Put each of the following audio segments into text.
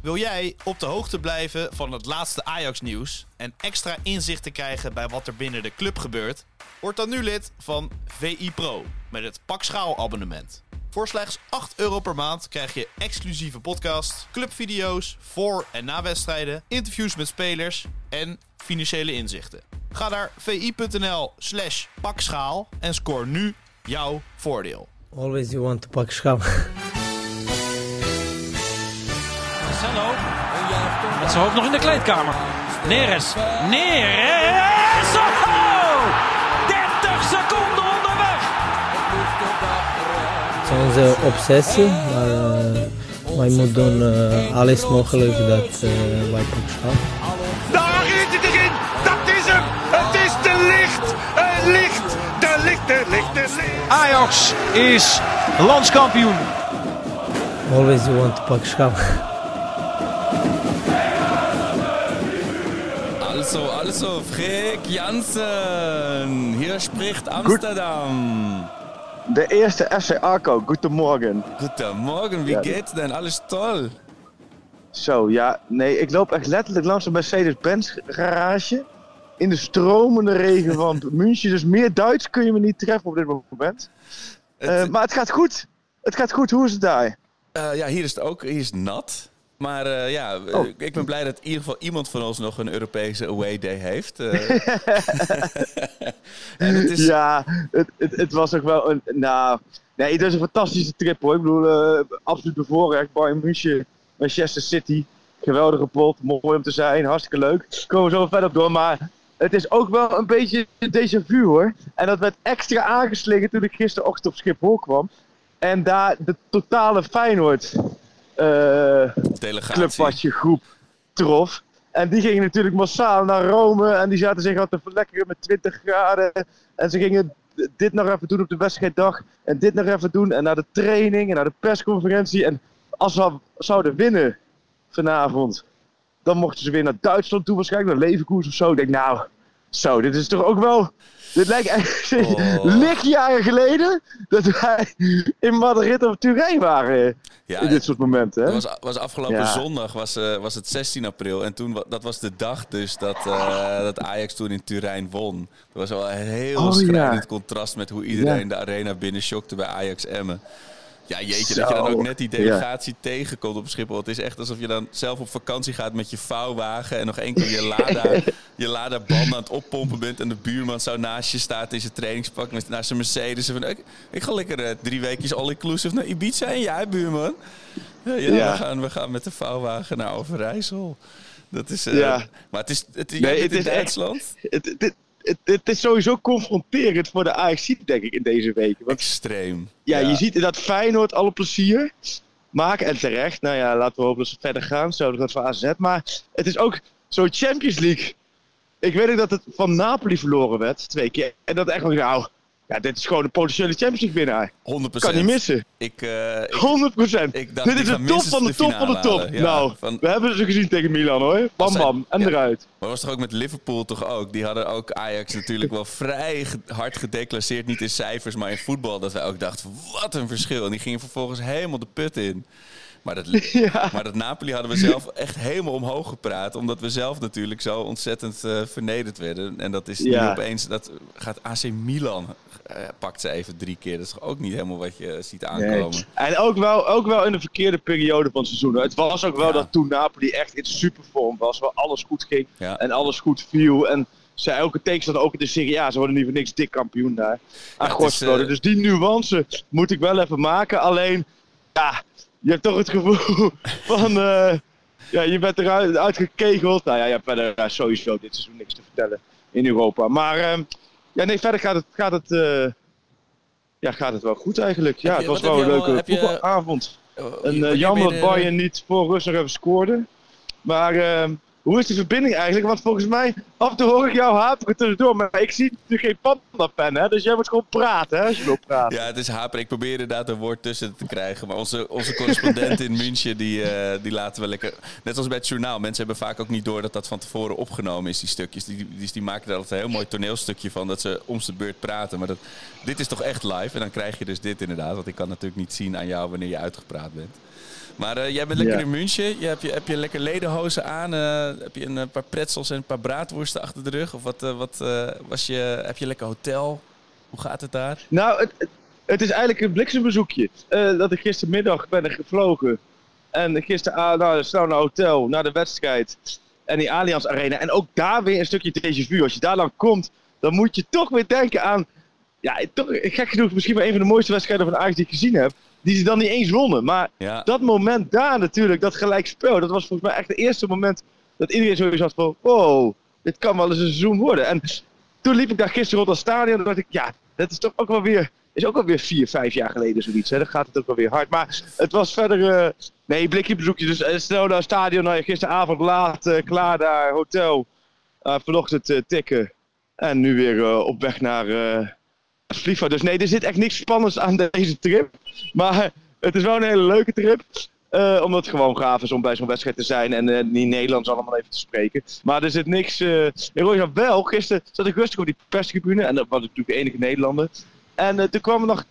Wil jij op de hoogte blijven van het laatste Ajax-nieuws en extra inzicht te krijgen bij wat er binnen de club gebeurt? Word dan nu lid van VI Pro met het Pak Schaal abonnement. Voor slechts 8 euro per maand krijg je exclusieve podcasts, clubvideo's voor en na wedstrijden, interviews met spelers en financiële inzichten. Ga naar vi.nl slash pakschaal en scoor nu jouw voordeel. Always you want to pak schaal. Met zijn hoofd nog in de kleedkamer. Neres. Neres. Oh! 30 seconden onderweg. Het is onze obsessie, maar eh, wij moeten doen eh, alles mogelijk dat eh, wij schaal. Daar is het erin! Dat is hem! Het is de licht! Het licht! De licht, de licht, de licht! Ajax is landskampioen. Always you want to pak schaal. Also, also, Freek Jansen. Hier spricht Amsterdam. De eerste FC Arco, goedemorgen. Guten Morgen, wie Ja. geht's denn? Alles toll. Zo, ja, nee, ik loop echt letterlijk langs een Mercedes-Benz garage. In de stromende regen van München. Dus meer Duits kun je me niet treffen op dit moment. Eh, maar het gaat goed. Het gaat goed. Hoe is het daar? Eh, ja, hier is het ook. Hier is het nat. Maar eh, ja, eh, Oh. ik ben blij dat in ieder geval iemand van ons nog een Europese away day heeft. Eh, en het is, Ja, het, het, het was ook wel een. Nou, nee, het is een fantastische trip hoor. Ik bedoel, absoluut bevoorrecht. Bayern München, Manchester City. Geweldige pot. Mooi om te zijn. Hartstikke leuk. Daar komen we zo verder op door. Maar het is ook wel een beetje déjà vu hoor. En dat werd extra aangeslingerd toen ik gisterochtend op Schiphol kwam. En daar de totale Feyenoord eh clubpasje groep trof. En die gingen natuurlijk massaal naar Rome. En die zaten zich al te verlekkeren met 20 graden. En ze gingen dit nog even doen op de wedstrijddag. En dit nog even doen. En naar de training en naar de persconferentie. En als we zouden winnen vanavond. Dan mochten ze weer naar Duitsland toe waarschijnlijk. Naar Leverkusen of zo. Ik denk nou, zo, dit is toch ook wel... Dit lijkt echt Oh. lichtjaren geleden dat wij in Madrid of Turijn waren. Ja, in dit soort momenten. Hè? Het was, was afgelopen Ja. zondag was, eh, was het 16 april. En toen, dat was de dag dus dat, eh, dat Ajax toen in Turijn won. Dat was wel een heel Oh, schrijnend ja. contrast met hoe iedereen de arena binnen bij Ajax Emmen. Ja, jeetje, Zo. dat je dan ook net die Ja. delegatie tegenkomt op Schiphol. Het is echt alsof je dan zelf op vakantie gaat met je vouwwagen... en nog enkel je Lada, je Lada band aan het oppompen bent... en de buurman zo naast je staat in zijn trainingspak met, naar zijn Mercedes. En van, ik, ik ga lekker eh, drie weekjes all-inclusive naar Ibiza en jij, buurman? Ja, ja, Ja. We, gaan, we gaan met de vouwwagen naar Overijssel. Dat is... Ja. Maar het is, het, Nee, het in is echt- Duitsland. het, het, het, het is sowieso confronterend voor de AXC, denk ik, in deze weken. Want Extreem. ja, je ziet dat Feyenoord alle plezier maken. En terecht. Nou ja, laten we hopen dat ze verder gaan. Zo dat voor AZ. Maar het is ook zo Champions League. Ik weet ook dat het van Napoli verloren werd. Twee keer. En dat echt wel, nou... Ja, dit is gewoon een potentiële Champions League winnaar. 100%. Kan niet missen. 100%. Ik, eh, ik, 100%. ik dacht, dit is de top van de de top van de top. Ja, nou, van- we hebben ze gezien tegen Milan hoor. Bam zijn- bam. En ja. eruit. Maar was toch ook met Liverpool toch ook? Die hadden ook Ajax natuurlijk wel vrij hard gedeclasseerd. Niet in cijfers, maar in voetbal. Dat wij ook dachten, wat een verschil. En die gingen vervolgens helemaal de put in. Maar dat, Ja. maar dat Napoli hadden we zelf echt helemaal omhoog gepraat. Omdat we zelf natuurlijk zo ontzettend eh, vernederd werden. En dat is nu Ja. opeens... Dat gaat AC Milan, eh, pakt ze even drie keer. Dat is ook niet helemaal wat je ziet aankomen. Nee. En ook wel, ook wel in de verkeerde periode van het seizoen. Het was ook wel Ja. dat toen Napoli echt in supervorm was, waar alles goed ging en alles goed viel. En ze elke tegenstander ook in de Serie A, ze worden nu voor niks dik kampioen daar. Aan is, eh, Dus die nuance moet ik wel even maken. Alleen, ja, je hebt toch het gevoel van, eh, ja, je bent eruit uitgekegeld. Nou ja, je hebt verder sowieso dit seizoen niks te vertellen in Europa. Maar ehm, ja, nee, verder gaat het, gaat het, eh, ja, gaat het wel goed eigenlijk. Ja, het was wel een leuke je- voetbalavond. Oh, En wanneer eh, jammer dat Bayern niet voor rust nog even scoorde. Maar ehm, hoe is die verbinding eigenlijk? Want volgens mij, af en toe hoor ik jou haperen tussendoor. Maar ik zie natuurlijk geen panda-pen, hè? Dus jij moet gewoon praten, hè, je praten. Ja, het is haper. Ik probeer inderdaad een woord tussen te krijgen. Maar onze, onze correspondent in München, die, eh, die laten we lekker... Net als bij het journaal. Mensen hebben vaak ook niet door dat dat van tevoren opgenomen is, die stukjes. Die, die, die maken er altijd een heel mooi toneelstukje van, dat ze om de beurt praten. Maar dat, dit is toch echt live? En dan krijg je dus dit inderdaad. Want ik kan natuurlijk niet zien aan jou wanneer je uitgepraat bent. Maar eh, jij bent lekker Ja. in München. Je hebt, je, heb je lekker ledenhozen aan? eh, heb je een eh, paar pretzels en een paar braadworsten achter de rug? Of wat, wat was je, heb je lekker hotel? Hoe gaat het daar? Nou, het, het, is eigenlijk een bliksembezoekje. Dat ik gistermiddag ben er gevlogen. En gisteren ah, nou, snel naar hotel, naar de wedstrijd. En die Allianz Arena. En ook daar weer een stukje vu. Als je daar dan komt, dan moet je toch weer denken aan... Ja, toch, gek genoeg misschien wel een van de mooiste wedstrijden van Ajax die ik gezien heb. Die ze dan niet eens wonnen. Maar Ja. dat moment daar natuurlijk, dat gelijkspel. Dat was volgens mij echt het eerste moment dat iedereen zoiets had van... Wow, dit kan wel eens een seizoen worden. En toen liep ik daar gisteren rond dat stadion. En dacht ik, ja, dat is toch ook wel weer... Is ook alweer vier, vijf jaar geleden zoiets. Hè? Dan gaat het ook wel weer hard. Maar het was verder... eh, nee, blikje bezoekje. Dus eh, snel naar het stadion. Nou, gisteravond laat, eh, klaar daar, hotel. Vanochtend tikken. En nu weer op weg naar FIFA. Dus nee, er zit echt niks spannends aan deze trip. Maar het is wel een hele leuke trip. eh, omdat het gewoon gaaf is om bij zo'n wedstrijd te zijn en eh, niet Nederlands allemaal even te spreken. Maar er zit niks. eh heroïs aan wel. Gisteren zat ik rustig op die perstribune. En dat was natuurlijk de enige Nederlander. En toen kwamen nog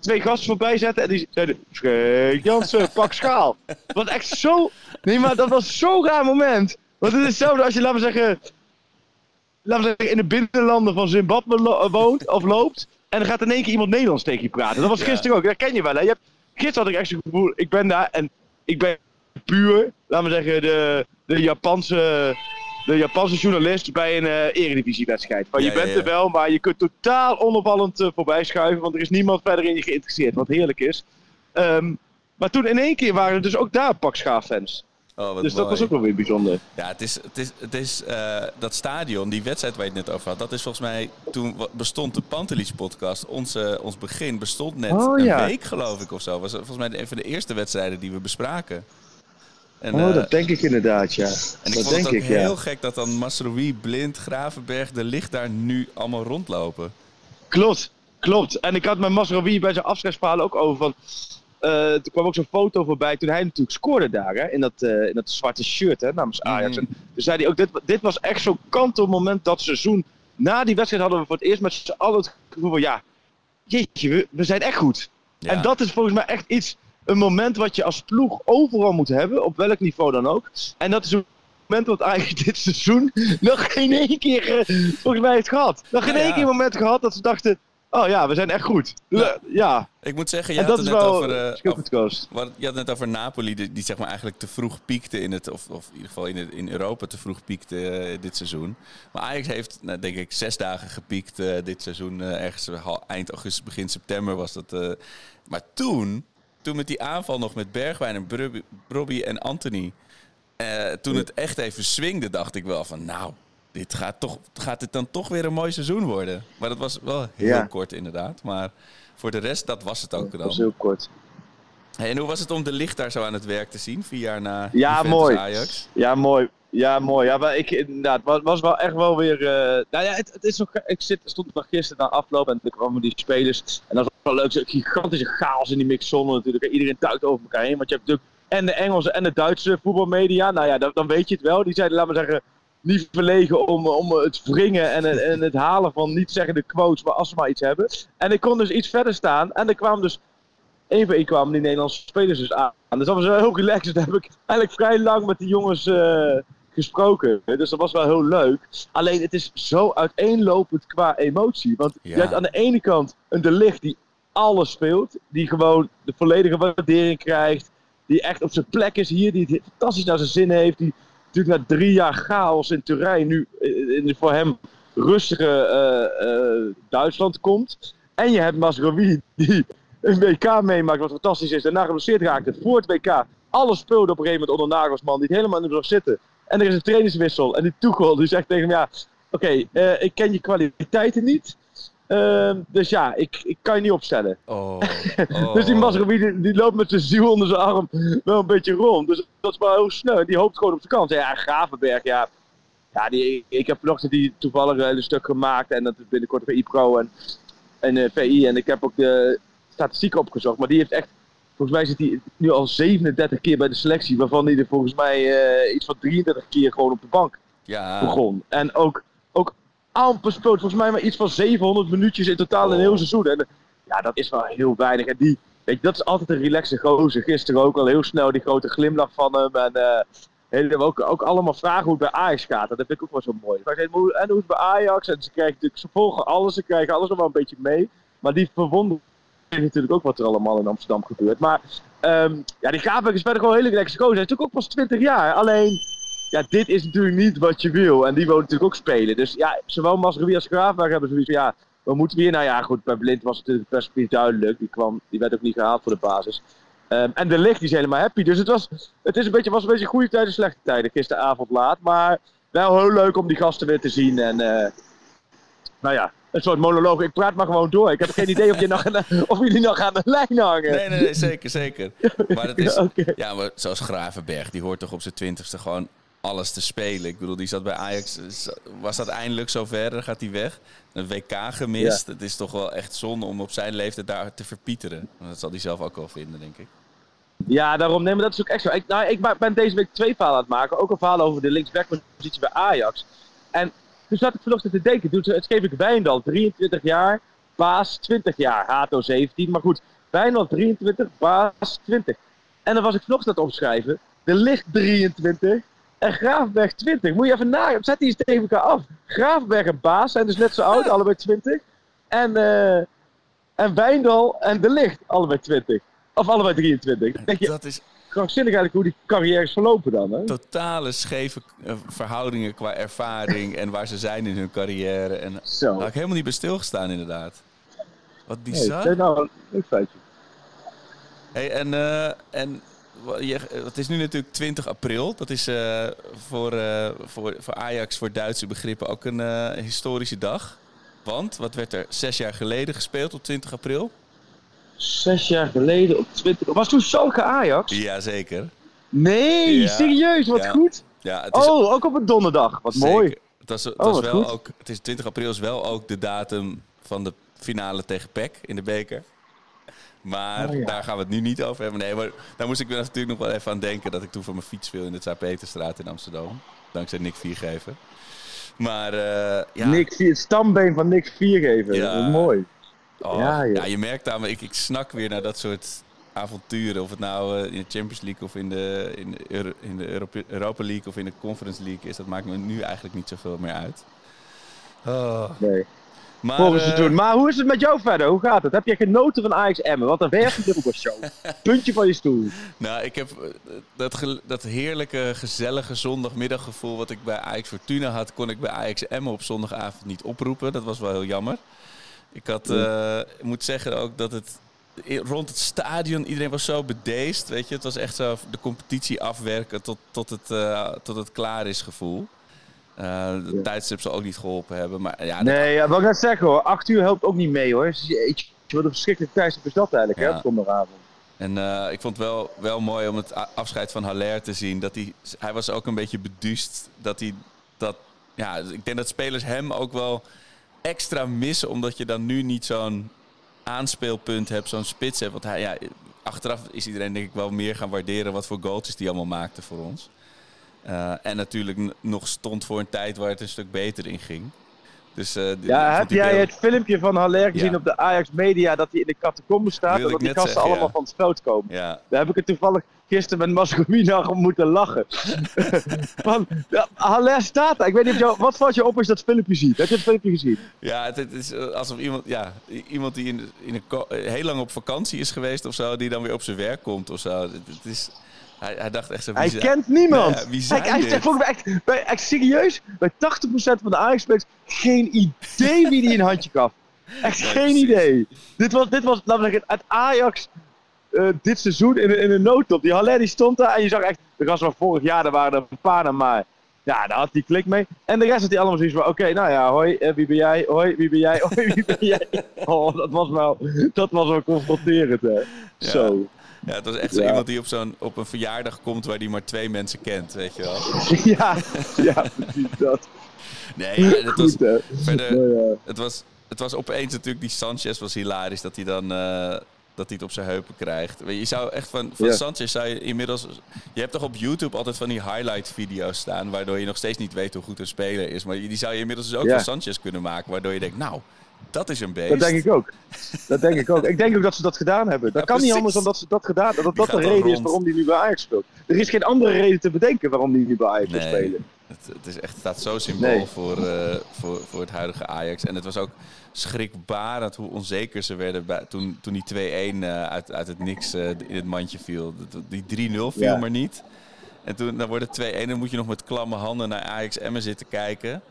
twee gasten voorbij zetten. En die zeiden: Freek Jansen, pak schaal. Wat echt zo. Nee, maar dat was zo'n raar moment. Want het is hetzelfde als je, laten we zeggen. Laten we zeggen, in de binnenlanden van Zimbabwe lo- woont of loopt. En dan gaat in één keer iemand Nederlands tegen je praten. Dat was Ja. gisteren ook. Dat ken je wel. Hè? Je hebt, gisteren had ik echt zo'n gevoel. Ik ben daar en ik ben puur, laten we zeggen, de, de Japanse. De Japanse journalist bij een eh eredivisiewedstrijd. Maar Ja, je bent ja, er wel, maar je kunt totaal onopvallend eh, voorbij schuiven. Want er is niemand verder in je geïnteresseerd. Wat heerlijk is. Ehm, maar toen in één keer waren er dus ook daar Pak Schaaf-fans. Oh, Dus dat mooi. was ook wel weer bijzonder. Ja, het is, het is, het is eh, dat stadion, die wedstrijd waar je het net over had, dat is volgens mij, toen bestond de Pantelis podcast, onze, ons begin bestond net Oh, een ja. week geloof ik of zo. Was volgens mij een van de eerste wedstrijden die we bespraken. En, oh, eh, dat denk ik inderdaad, ja. en ik dat vond denk het ook ik, ja. heel gek dat dan Masrowi, Blind, Gravenberg, de licht daar nu allemaal rondlopen. Klopt, klopt. En ik had met Masraoui bij zijn afscheidsverhaal ook over van... eh, er kwam ook zo'n foto voorbij toen hij natuurlijk scoorde daar, hè, in, dat, eh, in dat zwarte shirt hè, namens Ajax. Mhm. En toen zei hij ook, dit, dit was echt zo'n kantelmoment dat seizoen. Na die wedstrijd hadden we voor het eerst met z'n allen het gevoel van, ja, jeetje, we, we zijn echt goed. Ja. En dat is volgens mij echt iets, een moment wat je als ploeg overal moet hebben, op welk niveau dan ook. En dat is een moment wat eigenlijk dit seizoen nog geen één keer eh, volgens mij heeft gehad. Nog geen Ja, één keer een moment gehad dat ze dachten, oh ja, we zijn echt goed. Ja. Ik moet zeggen, je en had het net over... eh. Wat, je had net over Napoli, die, die zeg maar eigenlijk te vroeg piekte in het, of, of in ieder geval in, het, in Europa te vroeg piekte eh, dit seizoen. Maar Ajax heeft, nou, denk ik, zes dagen gepiekt eh, dit seizoen. eh, ergens eind augustus, begin september was dat. eh. maar toen, toen met die aanval nog met Bergwijn en Brobby en Anthony, eh, toen het echt even swingde, dacht ik wel van, nou, dit gaat, toch, gaat dit dan toch weer een mooi seizoen worden? Maar dat was wel heel Ja. kort inderdaad. Maar voor de rest, dat was het ook Dat dan. was heel kort. Hey, en hoe was het om de licht daar zo aan het werk te zien, vier jaar na Ja, Juventus mooi. Ajax? Ja, mooi. Ja, mooi. Ja, maar ik, inderdaad, het was, was wel echt wel weer. eh, nou ja, het, het is nog. Ik zit, stond nog gisteren na afloop en toen kwamen die spelers. En dat was wel leuk. Gigantische chaos in die mixzone natuurlijk. Iedereen duikt over elkaar heen. Want je hebt natuurlijk en de Engelse en de Duitse voetbalmedia. Nou ja, dan, dan weet je het wel. Die zeiden, laten we zeggen, niet verlegen om, om het wringen en, het- en het halen van niet zeggende quotes, maar als ze maar iets hebben. En ik kon dus iets verder staan. En er kwamen dus één voor één kwamen die Nederlandse spelers dus aan. Dus dat was wel heel relaxed. Daar heb ik eigenlijk vrij lang met die jongens eh, gesproken. Dus dat was wel heel leuk. Alleen het is zo uiteenlopend qua emotie. Want Ja. je hebt aan de ene kant een De Ligt die alles speelt. Die gewoon de volledige waardering krijgt. Die echt op zijn plek is hier. Die het fantastisch naar zijn zin heeft. Die natuurlijk na drie jaar chaos in Turijn nu eh, in de voor hem rustige eh, eh, Duitsland komt. En je hebt Masrowi die een WK meemaakt wat fantastisch is. Daarna geblesseerd raakte voor het WK. Alles speelde op een gegeven moment onder Nagelsman. Die het helemaal niet meer zitten. En er is een trainingswissel. En die Tuchel die zegt tegen hem, ja, oké, eh, ik ken je kwaliteiten niet. Ehm, dus ja, ik, ik kan je niet opstellen. Oh, Dus die oh. Masrowi die, die loopt met zijn ziel onder zijn arm wel een beetje rond. Dus dat is wel heel snel. Die hoopt gewoon op de kans. Ja, Gravenberg, ja. Ja, die, ik heb vanochtend die toevallig een hele stuk gemaakt. En dat is binnenkort bij IPRO en, en eh, VI. En ik heb ook de statistieken opgezocht. Maar die heeft echt, volgens mij zit hij nu al 37 keer bij de selectie. Waarvan hij er volgens mij eh, iets van 33 keer gewoon op de bank Ja, begon. En ook amper speelt. Volgens mij maar iets van 700 minuutjes in totaal in een heel seizoen. En ja, dat is wel heel weinig. En die, weet je, dat is altijd een relaxe gozer. Gisteren ook al heel snel die grote glimlach van hem. En eh, ook, ook allemaal vragen hoe het bij Ajax gaat. Dat vind ik ook wel zo mooi. En hoe is het bij Ajax? En ze, krijgen natuurlijk, ze volgen alles. Ze krijgen alles nog wel een beetje mee. Maar die verwonderen natuurlijk ook wat er allemaal in Amsterdam gebeurt. Maar ehm, ja, die Graafberg is verder gewoon een hele relaxe gozer. Hij is natuurlijk ook pas 20 jaar. Alleen ja, dit is natuurlijk niet wat je wil. En die wil natuurlijk ook spelen. Dus ja, zowel Masrowi als Graafberg hebben zoiets van, ja, wat moeten we hier? Nou ja, goed, bij Blind was het natuurlijk best niet duidelijk. Die, kwam, die werd ook niet gehaald voor de basis. Ehm, en de licht is helemaal happy. Dus het, was, het is een beetje, was een beetje goede tijden, slechte tijden. Gisteravond laat. Maar wel heel leuk om die gasten weer te zien. En eh, nou ja, een soort monoloog. Ik praat maar gewoon door. Ik heb geen idee of, je nog aan of jullie nog aan de lijn hangen. Nee, nee, nee, zeker, zeker. Maar het is, ja, maar zoals Gravenberg, die hoort toch op zijn twintigste gewoon alles te spelen. Ik bedoel, die zat bij Ajax, was dat eindelijk zover, dan gaat hij weg. Een WK gemist. Het is toch wel echt zonde om op zijn leeftijd daar te verpieteren. Dat zal hij zelf ook wel vinden, denk ik. Ja, daarom nemen dat is ook echt zo. Ik, nou, ik ben deze week twee verhalen aan het maken. Ook een verhaal over de linksbackpositie bij Ajax. En toen zat ik vanochtend te denken. Toen schreef ik Wijndal, 23 jaar. Baas, 20 jaar. Hato, 17. Maar goed, Wijndal, 23. Baas, 20. En dan was ik vanochtend aan het opschrijven. De licht 23. En Graafberg 20. Moet je even na. Zet die eens tegen elkaar af. Graafberg en Baas zijn dus net zo oud. Allebei 20. En, eh en Wijndal en De Licht, allebei 20. Of allebei 23. Denk je, Dat is krankzinnig eigenlijk hoe die carrières verlopen dan, hè? totale scheve eh, verhoudingen qua ervaring en waar ze zijn in hun carrière. En daar Zo. ik helemaal niet bij stilgestaan, inderdaad. Wat bizar. nou, een leuk feitje. Hey, en eh, en je, het is nu natuurlijk 20 april. Dat is eh, voor, eh, voor, voor Ajax, voor Duitse begrippen, ook een eh, historische dag. Want, wat werd er zes jaar geleden gespeeld op 20 april? Zes jaar geleden op 20. Was toen Schalke Ajax? Jazeker. Nee, Ja. serieus, wat Ja. goed. Ja, het is Oh, ook op een donderdag. Wat zeker. mooi. Het, was, het, Oh, was wel goed. ook, het is 20 april is wel ook de datum van de finale tegen PEC in de beker. Maar Oh, ja. daar gaan we het nu niet over hebben. Nee, maar daar moest ik natuurlijk nog wel even aan denken dat ik toen van mijn fiets viel in de Tsaar-Peterstraat in Amsterdam. Dankzij Nick Viergever. Maar eh, ja, Nick, Vier- het stambeen van Nick Viergever. Ja. Dat is mooi. oh, ja, ja, je merkt aan me, ik, ik snak weer naar dat soort avonturen. Of het nou eh, in de Champions League of in de, in de, Euro- in de Europe- Europa League of in de Conference League is. Dat maakt me nu eigenlijk niet zoveel meer uit. Oh. Nee. Maar, Volgens eh, het doen. Maar hoe is het met jou verder? Hoe gaat het? Heb je genoten van Ajax Emmen? Wat een voetbalshow. Puntje van je stoel. Nou, ik heb eh, dat, dat heerlijke, gezellige zondagmiddaggevoel wat ik bij Ajax Fortuna had, kon ik bij Ajax Emmen op zondagavond niet oproepen. Dat was wel heel jammer. Ik had, eh, ik moet zeggen ook dat het rond het stadion, iedereen was zo bedeesd. Weet je, het was echt zo de competitie afwerken tot, tot, het, eh, tot het klaar is gevoel. Eh de tijdstip zal ook niet geholpen hebben. Maar ja, Nee, ja, wat ik net zeggen hoor. 8 uur helpt ook niet mee hoor. Jeetje, wat een verschrikkelijke tijdstip is dat eigenlijk, Ja. hè? Zondagavond. En eh, ik vond het wel, wel mooi om het afscheid van Haller te zien. Dat hij, hij was ook een beetje beduust dat hij dat. Ja, ik denk dat spelers hem ook wel extra missen, omdat je dan nu niet zo'n aanspeelpunt hebt, zo'n spits hebt. Want hij, ja, achteraf is iedereen denk ik wel meer gaan waarderen wat voor goaltjes die allemaal maakte voor ons. Eh, en natuurlijk nog stond voor een tijd waar het een stuk beter in ging. Dus, eh, Ja, vond heb jij het filmpje van Haller gezien Ja. op de Ajax Media dat hij in de catacombe staat en dat die gasten zeggen, allemaal ja. van het veld komen? Ja, Daar heb ik het toevallig gisteren met Mascomina om moeten lachen. van, Haller staat daar. Ik weet niet of jou, wat valt je op als je dat filmpje ziet? Heb je het filmpje gezien? Ja, het, het is eh, alsof iemand, ja, iemand die in, in een heel lang op vakantie is geweest of zo, die dan weer op zijn werk komt of zo. Het, het is, hij, hij dacht echt zo. Hij kent niemand. Ja, wie zijn hij, hij dit? zegt volgens mij echt, bij, echt serieus, bij 80% van de Ajax-spelers geen idee wie die een handje gaf. Echt Ja, geen precies. idee. Dit was, dit was laten we zeggen, het Ajax eh, dit seizoen in, een- in een noodtop. Die Haller die stond daar en je zag echt, de gasten van vorig jaar, daar waren er een paar maar. Ja, daar had hij klik mee. En de rest had hij allemaal zoiets van, oké, nou ja, hoi, eh, wie ben jij? Hoi, wie ben jij? Hoi, wie ben jij? Oh, dat was wel, dat was wel confronterend, hè. Zo. Ja, het was echt zo Ja. iemand die op, zo'n, op een verjaardag komt waar hij maar twee mensen kent, weet je wel. ja, ja, precies dat. Nee, ja, het was, Goed, verder, ja. het was, het was opeens natuurlijk, die Sanchez was hilarisch dat hij dan eh, dat hij het op zijn heupen krijgt. Je zou echt van, van. Sanchez zou je inmiddels... Je hebt toch op YouTube altijd van die highlight video's staan, waardoor je nog steeds niet weet hoe goed een speler is. Maar die die zou je inmiddels dus ook van Sanchez kunnen maken, waardoor je denkt, nou, dat is een beest. Dat denk ik ook. Dat denk ik ook. Ik denk ook dat ze dat gedaan hebben. Dat Ja, kan niet anders dan dat ze dat gedaan hebben. Dat Die dat de reden is waarom hij nu bij Ajax speelt. Er is geen andere reden te bedenken waarom hij nu bij Ajax Nee. spelen. Het, het is echt, het staat zo symbool Nee. voor, eh, voor, voor het huidige Ajax. En het was ook schrikbarend hoe onzeker ze werden bij, toen, toen die 2-1 eh, uit, uit het niks eh, in het mandje viel. Die 3-0 viel Ja. maar niet. En toen dan wordt het 2-1 en dan moet je nog met klamme handen naar Ajax Emmen zitten kijken.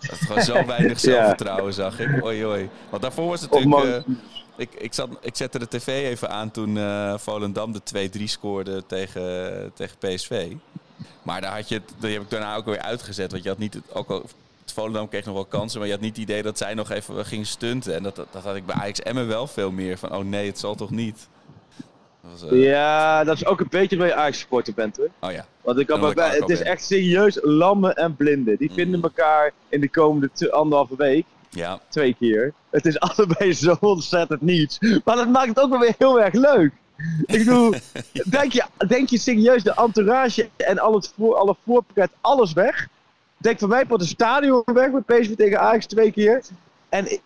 Dat is gewoon zo weinig zelfvertrouwen, zag ik. Oei, oei. Want daarvoor was het natuurlijk... eh, ik, ik, zat, ik zette de tv even aan toen eh, Volendam de 2-3 scoorde tegen, tegen PSV. Maar daar had je, het- die heb ik daarna ook weer uitgezet. Want je had niet, het- ook al, het Volendam kreeg nog wel kansen, maar je had niet het idee dat zij nog even gingen stunten. En dat, dat, dat had ik bij Ajax Emmen wel veel meer van, oh nee, het zal toch niet. Was, eh, Ja, dat is ook een beetje waar je Ajax supporter bent hoor. Oh ja, Want ik had bij, het is echt serieus lammen en blinden. Die vinden Mm. elkaar in de komende anderhalve week ja, twee keer. Het is allebei zo ontzettend niets. Maar dat maakt het ook wel weer heel erg leuk. Ik bedoel, denk, je, denk je serieus de entourage en al het voor, alle voorpret, alles weg? Denk van mij wordt het stadion weg met PSV tegen Ajax twee keer. En ik-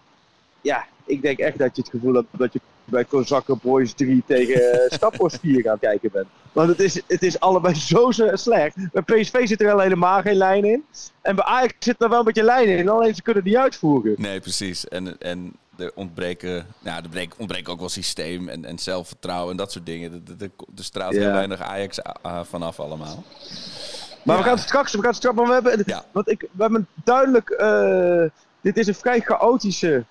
ja, ik denk echt dat je het gevoel hebt dat je bij Kozakken Boys 3 tegen uh, Staphorst 4 gaan kijken bent. Want het is, het is allebei zo slecht. Bij PSV zit er wel helemaal geen lijn in. En bij Ajax zit er wel een beetje lijn in. Alleen ze kunnen die uitvoeren. nee, precies. En, en er ontbreken, nou, er breek- ontbreken ook wel systeem en, en zelfvertrouwen en dat soort dingen. Er, straalt Ja. heel weinig Ajax ah, vanaf allemaal. Maar Ja. we gaan straks, we gaan straks, maar we hebben, Ja. want ik, we hebben duidelijk, eh, dit is een vrij chaotische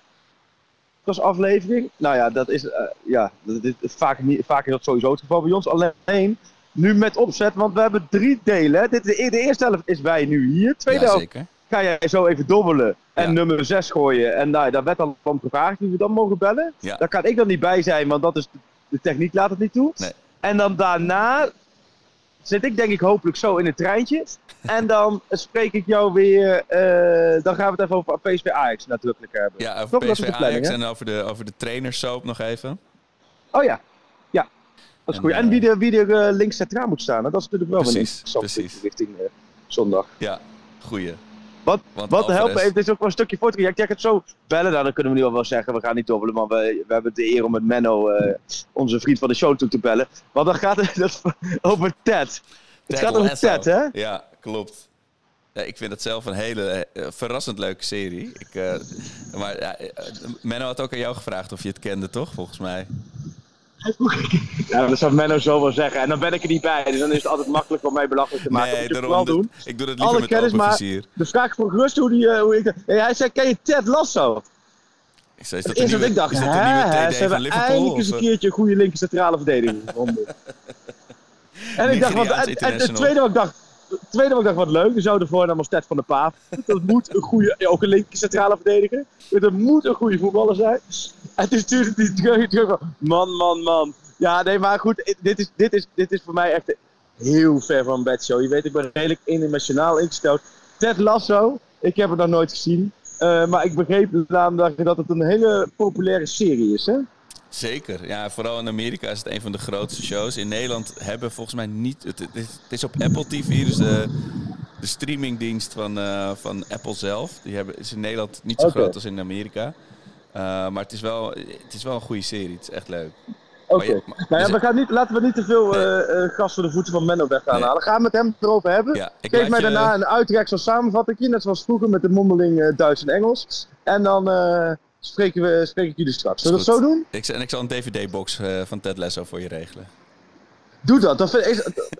als aflevering. Nou ja, dat is, eh, ja, dat is, vaak, niet, vaak is dat sowieso het geval bij ons. Alleen, nu met opzet, want we hebben drie delen. hè. Dit, de, de eerste helft is wij nu hier. Tweede Ja, helft ga jij zo even dobbelen en Ja. nummer 6 gooien. En nou, daar werd dan van gevraagd wie we dan mogen bellen. Ja. Daar kan ik dan niet bij zijn, want dat is, de techniek laat het niet toe. Nee. En dan daarna zit ik denk ik hopelijk zo in het treintje. En dan spreek ik jou weer, eh, dan gaan we het even over PSV Ajax nadrukkelijk hebben. Ja, over Toch? PSV Ajax en over de, over de trainersoap nog even. Oh ja, ja. Dat is En, goed. En eh, wie er, wie er eh, links centraal moet staan, hè? dat is natuurlijk wel Precies, een precies. richting zondag. Ja, goeie. Wat, Want wat me even, dit is ook wel een stukje ik zeg het zo bellen, nou, dan kunnen we nu al wel zeggen, we gaan niet dobbelen, maar we, we hebben de eer om met Menno, eh, onze vriend van de show, toe te bellen. Want dan gaat het over Ted. Het gaat over. Ted, hè? Ja, klopt. Ja, ik vind het zelf een hele eh, verrassend leuke serie. Ik, eh, maar Menno had ook aan jou gevraagd of je het kende, toch? Volgens mij. Ja, dat zou Menno zo wel zeggen. En dan ben ik er niet bij, dus dan is het altijd makkelijk om mij belachelijk te maken. dat je daarom wel de- doen. Ik doe het liever Alle met kennis, maar de vraag voor gerust hoe, die, eh, hoe ik... Hey, hij zei, ken je Ted Lasso? Ik zei, is dat nieuwe, ik dacht, is dat nieuwe TD ze hebben eindelijk eens een eh? keertje een goede linker centrale verdediger gevonden. en ik dacht, wat, Nigeriaans en, het tweede wat ik dacht, tweede wat ik dacht, wat leuk, we zouden voornaam als Ted van der Paaf. Dat moet een goede, ja, ook een linker centrale verdediger. Dat moet een goede voetballer zijn. En toen stuurde hij terug, man, man, man. Ja, nee, maar goed, dit is, dit is, dit is voor mij echt heel ver van bedshow. Je weet, ik ben redelijk internationaal ingesteld. Ted Lasso, ik heb het nog nooit gezien. Eh, maar ik begreep namelijk dat het een hele populaire serie is, hè? Zeker. Ja, vooral in Amerika is het een van de grootste shows. In Nederland hebben volgens mij niet... Het, het, is, het op Apple TV, dus de, de streamingdienst van, eh, van Apple zelf. Die hebben, is in Nederland niet zo groot als in Amerika. Eh, maar het is, wel, het is wel een goede serie. Het is echt leuk. Oké. Nou ja, dus- we gaan niet, laten we niet te veel Nee. eh, gas voor de voeten van Menno weg gaan Nee. halen. Gaan we met hem erover hebben. Ja, ik Geef mij je- daarna een uitreksel samenvatting, net zoals vroeger met de mondeling Duits en Engels. En dan spreken, we, spreek ik jullie straks. Zullen we dat zo doen? Ik, en ik zal een DVD-box eh, van Ted Lasso voor je regelen. Doe dat. dat vind- is,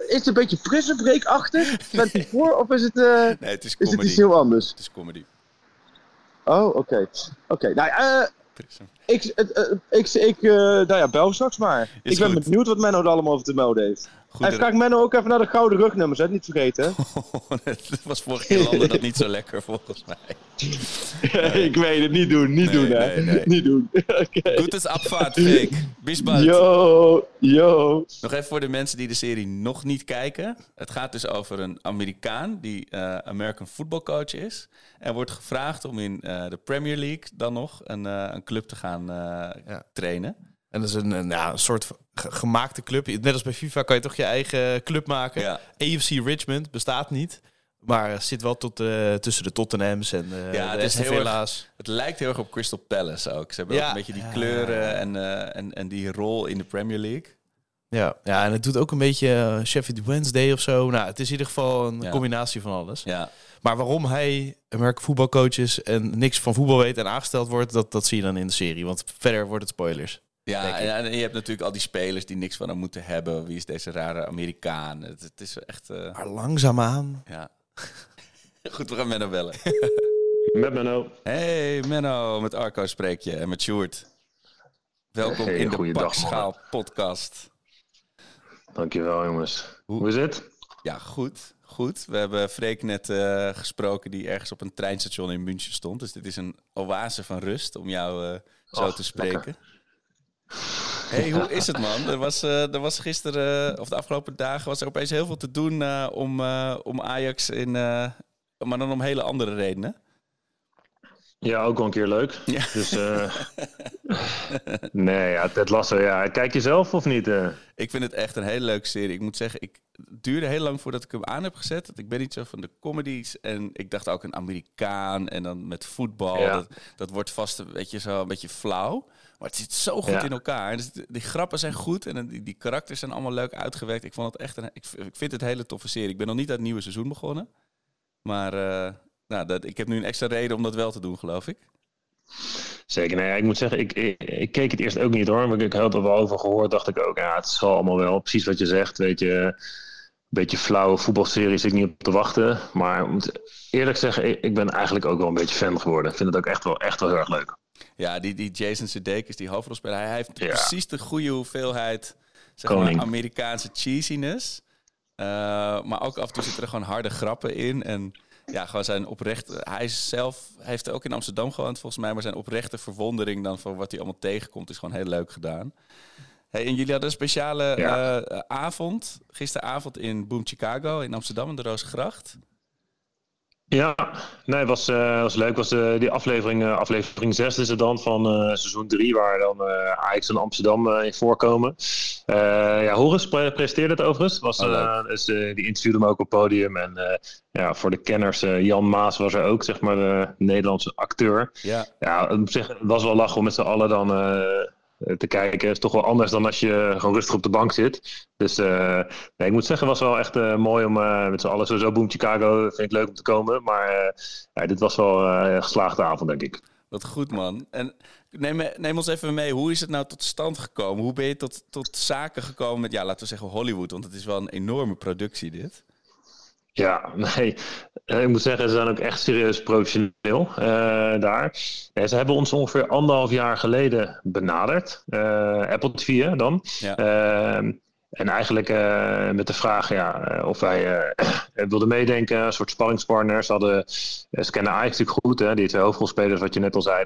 is het een beetje Prison Break-achtig? 24? of is het, eh, Nee, het is is het iets heel anders? Het is comedy. Oh, oké. Oké, nou ja, eh, Prism. ik, eh, ik, ik, eh, nou ja, bel straks maar. Is ik ben goed. benieuwd wat Menno er allemaal over te melden heeft. Goed En vraag Menno ook even naar de gouden rugnummers, hè? Niet vergeten. Het was vorige keer dat niet zo lekker, volgens mij. ik weet het, niet doen, niet Nee, doen, hè? nee, nee. Niet doen. Oké. Gutes Abfahrt, Freek. Bis bald. Yo, yo. Nog even voor de mensen die de serie nog niet kijken. Het gaat dus over een Amerikaan die eh, American football coach is. En wordt gevraagd om in eh, de Premier League dan nog een, eh, een club te gaan eh, trainen. En dat is een, een, ja, een soort ge- gemaakte club. Net als bij FIFA kan je toch je eigen club maken. Ja. AFC Richmond bestaat niet. Maar zit wel tot, eh, tussen de Tottenhams en eh Ja, het is erg- Villa's. Het lijkt heel erg op Crystal Palace ook. Ze hebben Ja. ook een beetje die kleuren en, eh, en, en die rol in de Premier League. Ja. ja, en het doet ook een beetje Sheffield Wednesday of zo. Nou, het is in ieder geval een Ja. combinatie van alles. Ja, Maar waarom hij American voetbalcoach is en niks van voetbal weet en aangesteld wordt, dat, dat zie je dan in de serie. Want verder wordt het spoilers. Ja en, en je hebt natuurlijk al die spelers die niks van hem moeten hebben. Wie is deze rare Amerikaan? Het, het is echt... eh, Maar langzaamaan. ja. Goed, we gaan Menno bellen. Met Menno. Hey Menno, met Arco spreek je en met Sjoerd. Welkom Hey, in de Pakschaal podcast. Dankjewel jongens. Hoe- Hoe, is het? Ja, goed. Goed. We hebben Freek net eh, gesproken die ergens op een treinstation in München stond. Dus dit is een oase van rust om jou eh, zo Och, te spreken. lekker. Hey, hoe is het man? Er was, eh, er was gisteren, of de afgelopen dagen, was er opeens heel veel te doen eh, om, eh, om Ajax in, eh, maar dan om hele andere redenen. Ja, ook wel een keer leuk. Ja. Dus eh, nee, ja, Ted Lasso, ja. Kijk je zelf of niet? eh? Ik vind het echt een hele leuke serie. Ik moet zeggen, ik, het duurde heel lang voordat ik hem aan heb gezet. Ik ben niet zo van de comedies. En ik dacht ook een Amerikaan en dan met voetbal. Ja. Dat, dat wordt vast een beetje, zo, een beetje flauw. Maar het zit zo goed Ja. in elkaar. Dus die, grappen zijn goed en die, die karakters zijn allemaal leuk uitgewerkt. Ik, vond het echt een, ik, ik vind het een hele toffe serie. Ik ben nog niet aan het nieuwe seizoen begonnen. Maar eh, nou, dat, ik heb nu een extra reden om dat wel te doen, geloof ik. Zeker, nee, ja, ik moet zeggen, ik, ik, ik keek het eerst ook niet hoor. Maar ik had er wel over gehoord, dacht ik ook, ja, het zal allemaal wel. Precies wat je zegt, weet je. Een beetje flauwe voetbalserie zit ik niet op te wachten. Maar ik moet eerlijk zeggen, ik, ik ben eigenlijk ook wel een beetje fan geworden. Ik vind het ook echt wel, echt wel heel erg leuk. Ja, die, die Jason Sudeikis, die hoofdrolspeler, hij heeft Ja. precies de goede hoeveelheid zeg maar, Amerikaanse cheesiness. Eh, maar ook af en toe zitten er gewoon harde grappen in. En ja, gewoon zijn oprecht. Hij zelf heeft ook in Amsterdam gewoond volgens mij, maar zijn oprechte verwondering dan voor wat hij allemaal tegenkomt is gewoon heel leuk gedaan. Hey, en jullie hadden een speciale Ja. eh, avond, gisteravond in Boom Chicago in Amsterdam, in de Roosgracht. Ja, nee, was, eh, was leuk. Was eh, die aflevering, eh, aflevering 6 is het dan van seizoen 3, waar dan Ajax en Amsterdam in voorkomen. Ja, Horus pre- presenteerde het overigens. Was, Oh, dus, die interviewde hem ook op podium. En ja, voor de kenners, Jan Maas was er ook, zeg maar, de Nederlandse acteur. Ja, Ja, op zich was wel lachen om met z'n allen dan te kijken. Is toch wel anders dan als je gewoon rustig op de bank zit. Dus eh, ik moet zeggen, was wel echt eh, mooi om eh, met z'n allen sowieso Boom Chicago. Vind ik leuk om te komen. Maar eh, ja, dit was wel eh, een geslaagde avond, denk ik. Wat goed, man. En neem, neem ons even mee. Hoe is het nou tot stand gekomen? Hoe ben je tot, tot zaken gekomen met, ja, laten we zeggen Hollywood? Want het is wel een enorme productie, dit. Ja, nee. Eh, Ik moet zeggen, ze zijn ook echt serieus professioneel eh, daar. Eh, ze hebben ons ongeveer anderhalf jaar geleden benaderd. Apple TV dan. Ja. Ehm, en eigenlijk eh, met de vraag ja, eh, of wij eh, wilden meedenken, een soort sparringspartners. Ze, hadden, ze kennen Ajax natuurlijk goed, hè, die twee hoofdrolspelers, wat je net al zei,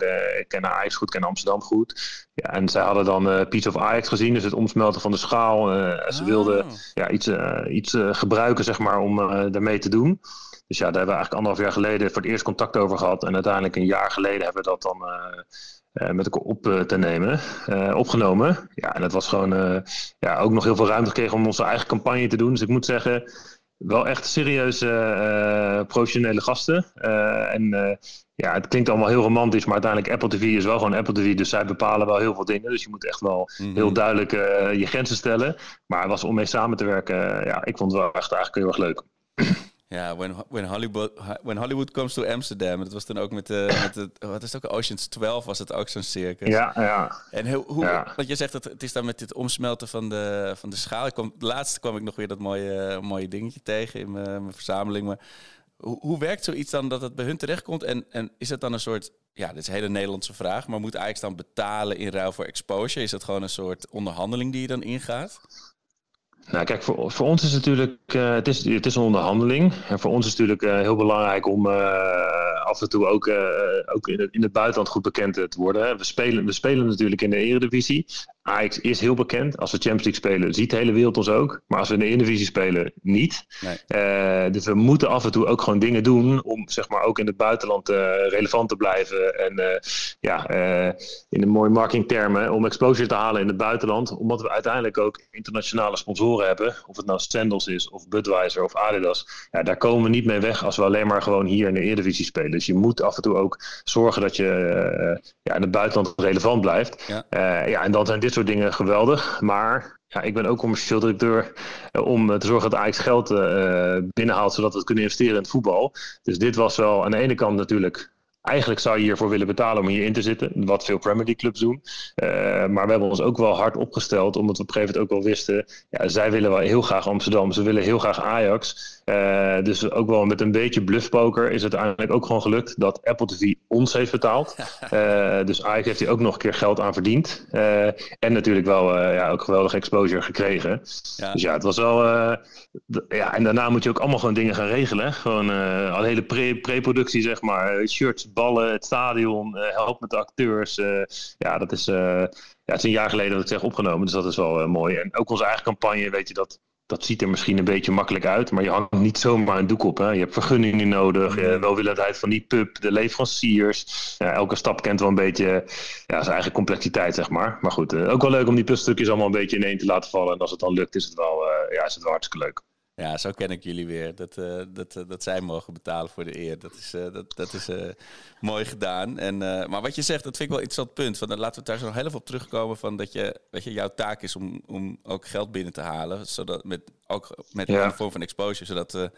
kennen Ajax goed, kennen Amsterdam goed. Ja, en zij hadden dan Piece of Ajax gezien, dus het omsmelten van de schaal. Ze wilden Oh. ja, iets, iets gebruiken, zeg maar, om daarmee te doen. Dus ja, daar hebben we eigenlijk anderhalf jaar geleden voor het eerst contact over gehad. En uiteindelijk een jaar geleden hebben we dat dan met elkaar op eh, te nemen, eh, opgenomen. Ja, en het was gewoon eh, ja, ook nog heel veel ruimte gekregen om onze eigen campagne te doen. Dus ik moet zeggen, wel echt serieuze, eh, professionele gasten. Eh, en eh, ja, het klinkt allemaal heel romantisch, maar uiteindelijk Apple TV is wel gewoon Apple TV. Dus zij bepalen wel heel veel dingen. Dus je moet echt wel Mhm. heel duidelijk eh, je grenzen stellen. Maar het was om mee samen te werken, eh, ja, ik vond het wel echt eigenlijk heel erg leuk. Ja, when, when, Hollywood, when Hollywood comes to Amsterdam. Dat was dan ook met de, met de wat is het ook, Oceans 12 was het ook zo'n circus. Ja, ja. En hoe, hoe Ja. want je zegt dat het is dan met dit omsmelten van de, van de schaal. Ik kwam, laatst kwam ik nog weer dat mooie, mooie dingetje tegen in mijn, mijn verzameling. Maar hoe, hoe werkt zoiets dan dat het bij hun terechtkomt? En, en is het dan een soort, ja, dit is een hele Nederlandse vraag, maar moet Ajax dan betalen in ruil voor exposure? Is dat gewoon een soort onderhandeling die je dan ingaat? Nou, kijk, voor, voor ons is het natuurlijk, uh, het, is, het is een onderhandeling. En voor ons is het natuurlijk uh, heel belangrijk om uh, af en toe ook, ook in, het, in het buitenland goed bekend te worden. We, spelen, we spelen natuurlijk in de Eredivisie. Ajax is heel bekend. Als we Champions League spelen, ziet de hele wereld ons ook. Maar als we in de Eredivisie spelen, niet. Nee. dus we moeten af en toe ook gewoon dingen doen om zeg maar ook in het buitenland relevant te blijven. En ja, in de mooie marketingtermen, om exposure te halen in het buitenland. Omdat we uiteindelijk ook internationale sponsoren hebben, of het nou Sandals is, of Budweiser of Adidas, ja, daar komen we niet mee weg als we alleen maar gewoon hier in de Eredivisie spelen. Dus je moet af en toe ook zorgen dat je ja, in het buitenland relevant blijft. Ja. Ja, en dan zijn dit soort dingen geweldig. Maar ja, ik ben ook commercieel directeur uh, om te zorgen dat Ajax geld binnenhaalt, zodat we het kunnen investeren in het voetbal. Dus dit was wel aan de ene kant natuurlijk Eigenlijk zou je hiervoor willen betalen om hierin te zitten, wat veel Premier League clubs doen. Maar we hebben ons ook wel hard opgesteld, omdat we op een gegeven moment ook wel wisten, ja, zij willen wel heel graag Amsterdam, ze willen heel graag Ajax. Uh, dus ook wel met een beetje bluffpoker is het uiteindelijk ook gewoon gelukt dat Apple TV ons heeft betaald. Uh, dus Ajax heeft hier ook nog een keer geld aan verdiend. en natuurlijk wel ja, ook geweldige exposure gekregen. Ja. Dus ja, het was wel. ja, en daarna moet je ook allemaal gewoon dingen gaan regelen. Gewoon al hele pre-productie, zeg maar. Shirts, ballen, het stadion, help met de acteurs. ja, dat is. ja, het is een jaar geleden dat ik zeg opgenomen, dus dat is wel mooi. En ook onze eigen campagne, weet je dat dat ziet er misschien een beetje makkelijk uit, maar je hangt niet zomaar een doek op. Hè? Je hebt vergunningen nodig, mm. welwillendheid van die pub, de leveranciers. Ja, elke stap kent wel een beetje ja, zijn eigen complexiteit, zeg maar. Maar goed, uh, ook wel leuk om die puzzelstukjes allemaal een beetje ineen te laten vallen. En als het dan lukt, is het wel, uh, ja, is het wel hartstikke leuk. Ja, zo ken ik jullie weer. Dat, uh, dat, uh, dat zij mogen betalen voor de eer. Dat is, uh, dat, dat is mooi gedaan. En, maar wat je zegt, dat vind ik wel iets interessant punt. Van, dan laten we daar zo nog heel even op terugkomen. Van dat je, weet je, jouw taak is om, om ook geld binnen te halen. Zodat met, ook met ja. een vorm van exposure. Zodat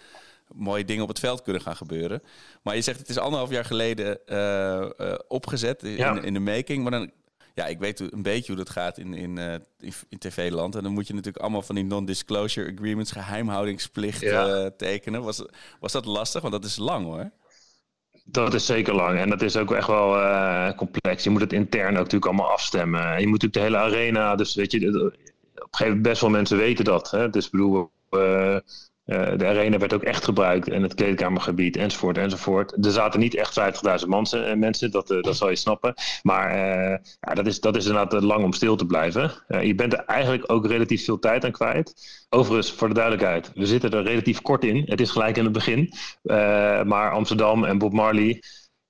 mooie dingen op het veld kunnen gaan gebeuren. Maar je zegt, het is anderhalf jaar geleden opgezet in, ja. in de making. Maar dan ja, ik weet een beetje hoe dat gaat in, in, uh, in, tv-land. En dan moet je natuurlijk allemaal van die non-disclosure agreements, geheimhoudingsplicht ja. uh, tekenen. Was, was dat lastig? Want dat is lang hoor. Dat is zeker lang en dat is ook echt wel uh, complex. Je moet het intern ook natuurlijk allemaal afstemmen. En je moet natuurlijk de hele arena, dus weet je, op een gegeven moment best wel mensen weten dat. Hè? Dus bedoel, de arena werd ook echt gebruikt en het kleedkamergebied enzovoort enzovoort. Er zaten niet echt 50.000 mensen, uh, mensen dat, uh, dat zal je snappen. Maar ja, dat, is, dat is inderdaad lang om stil te blijven. je bent er eigenlijk ook relatief veel tijd aan kwijt. Overigens, voor de duidelijkheid, we zitten er relatief kort in. Het is gelijk in het begin. maar Amsterdam en Bob Marley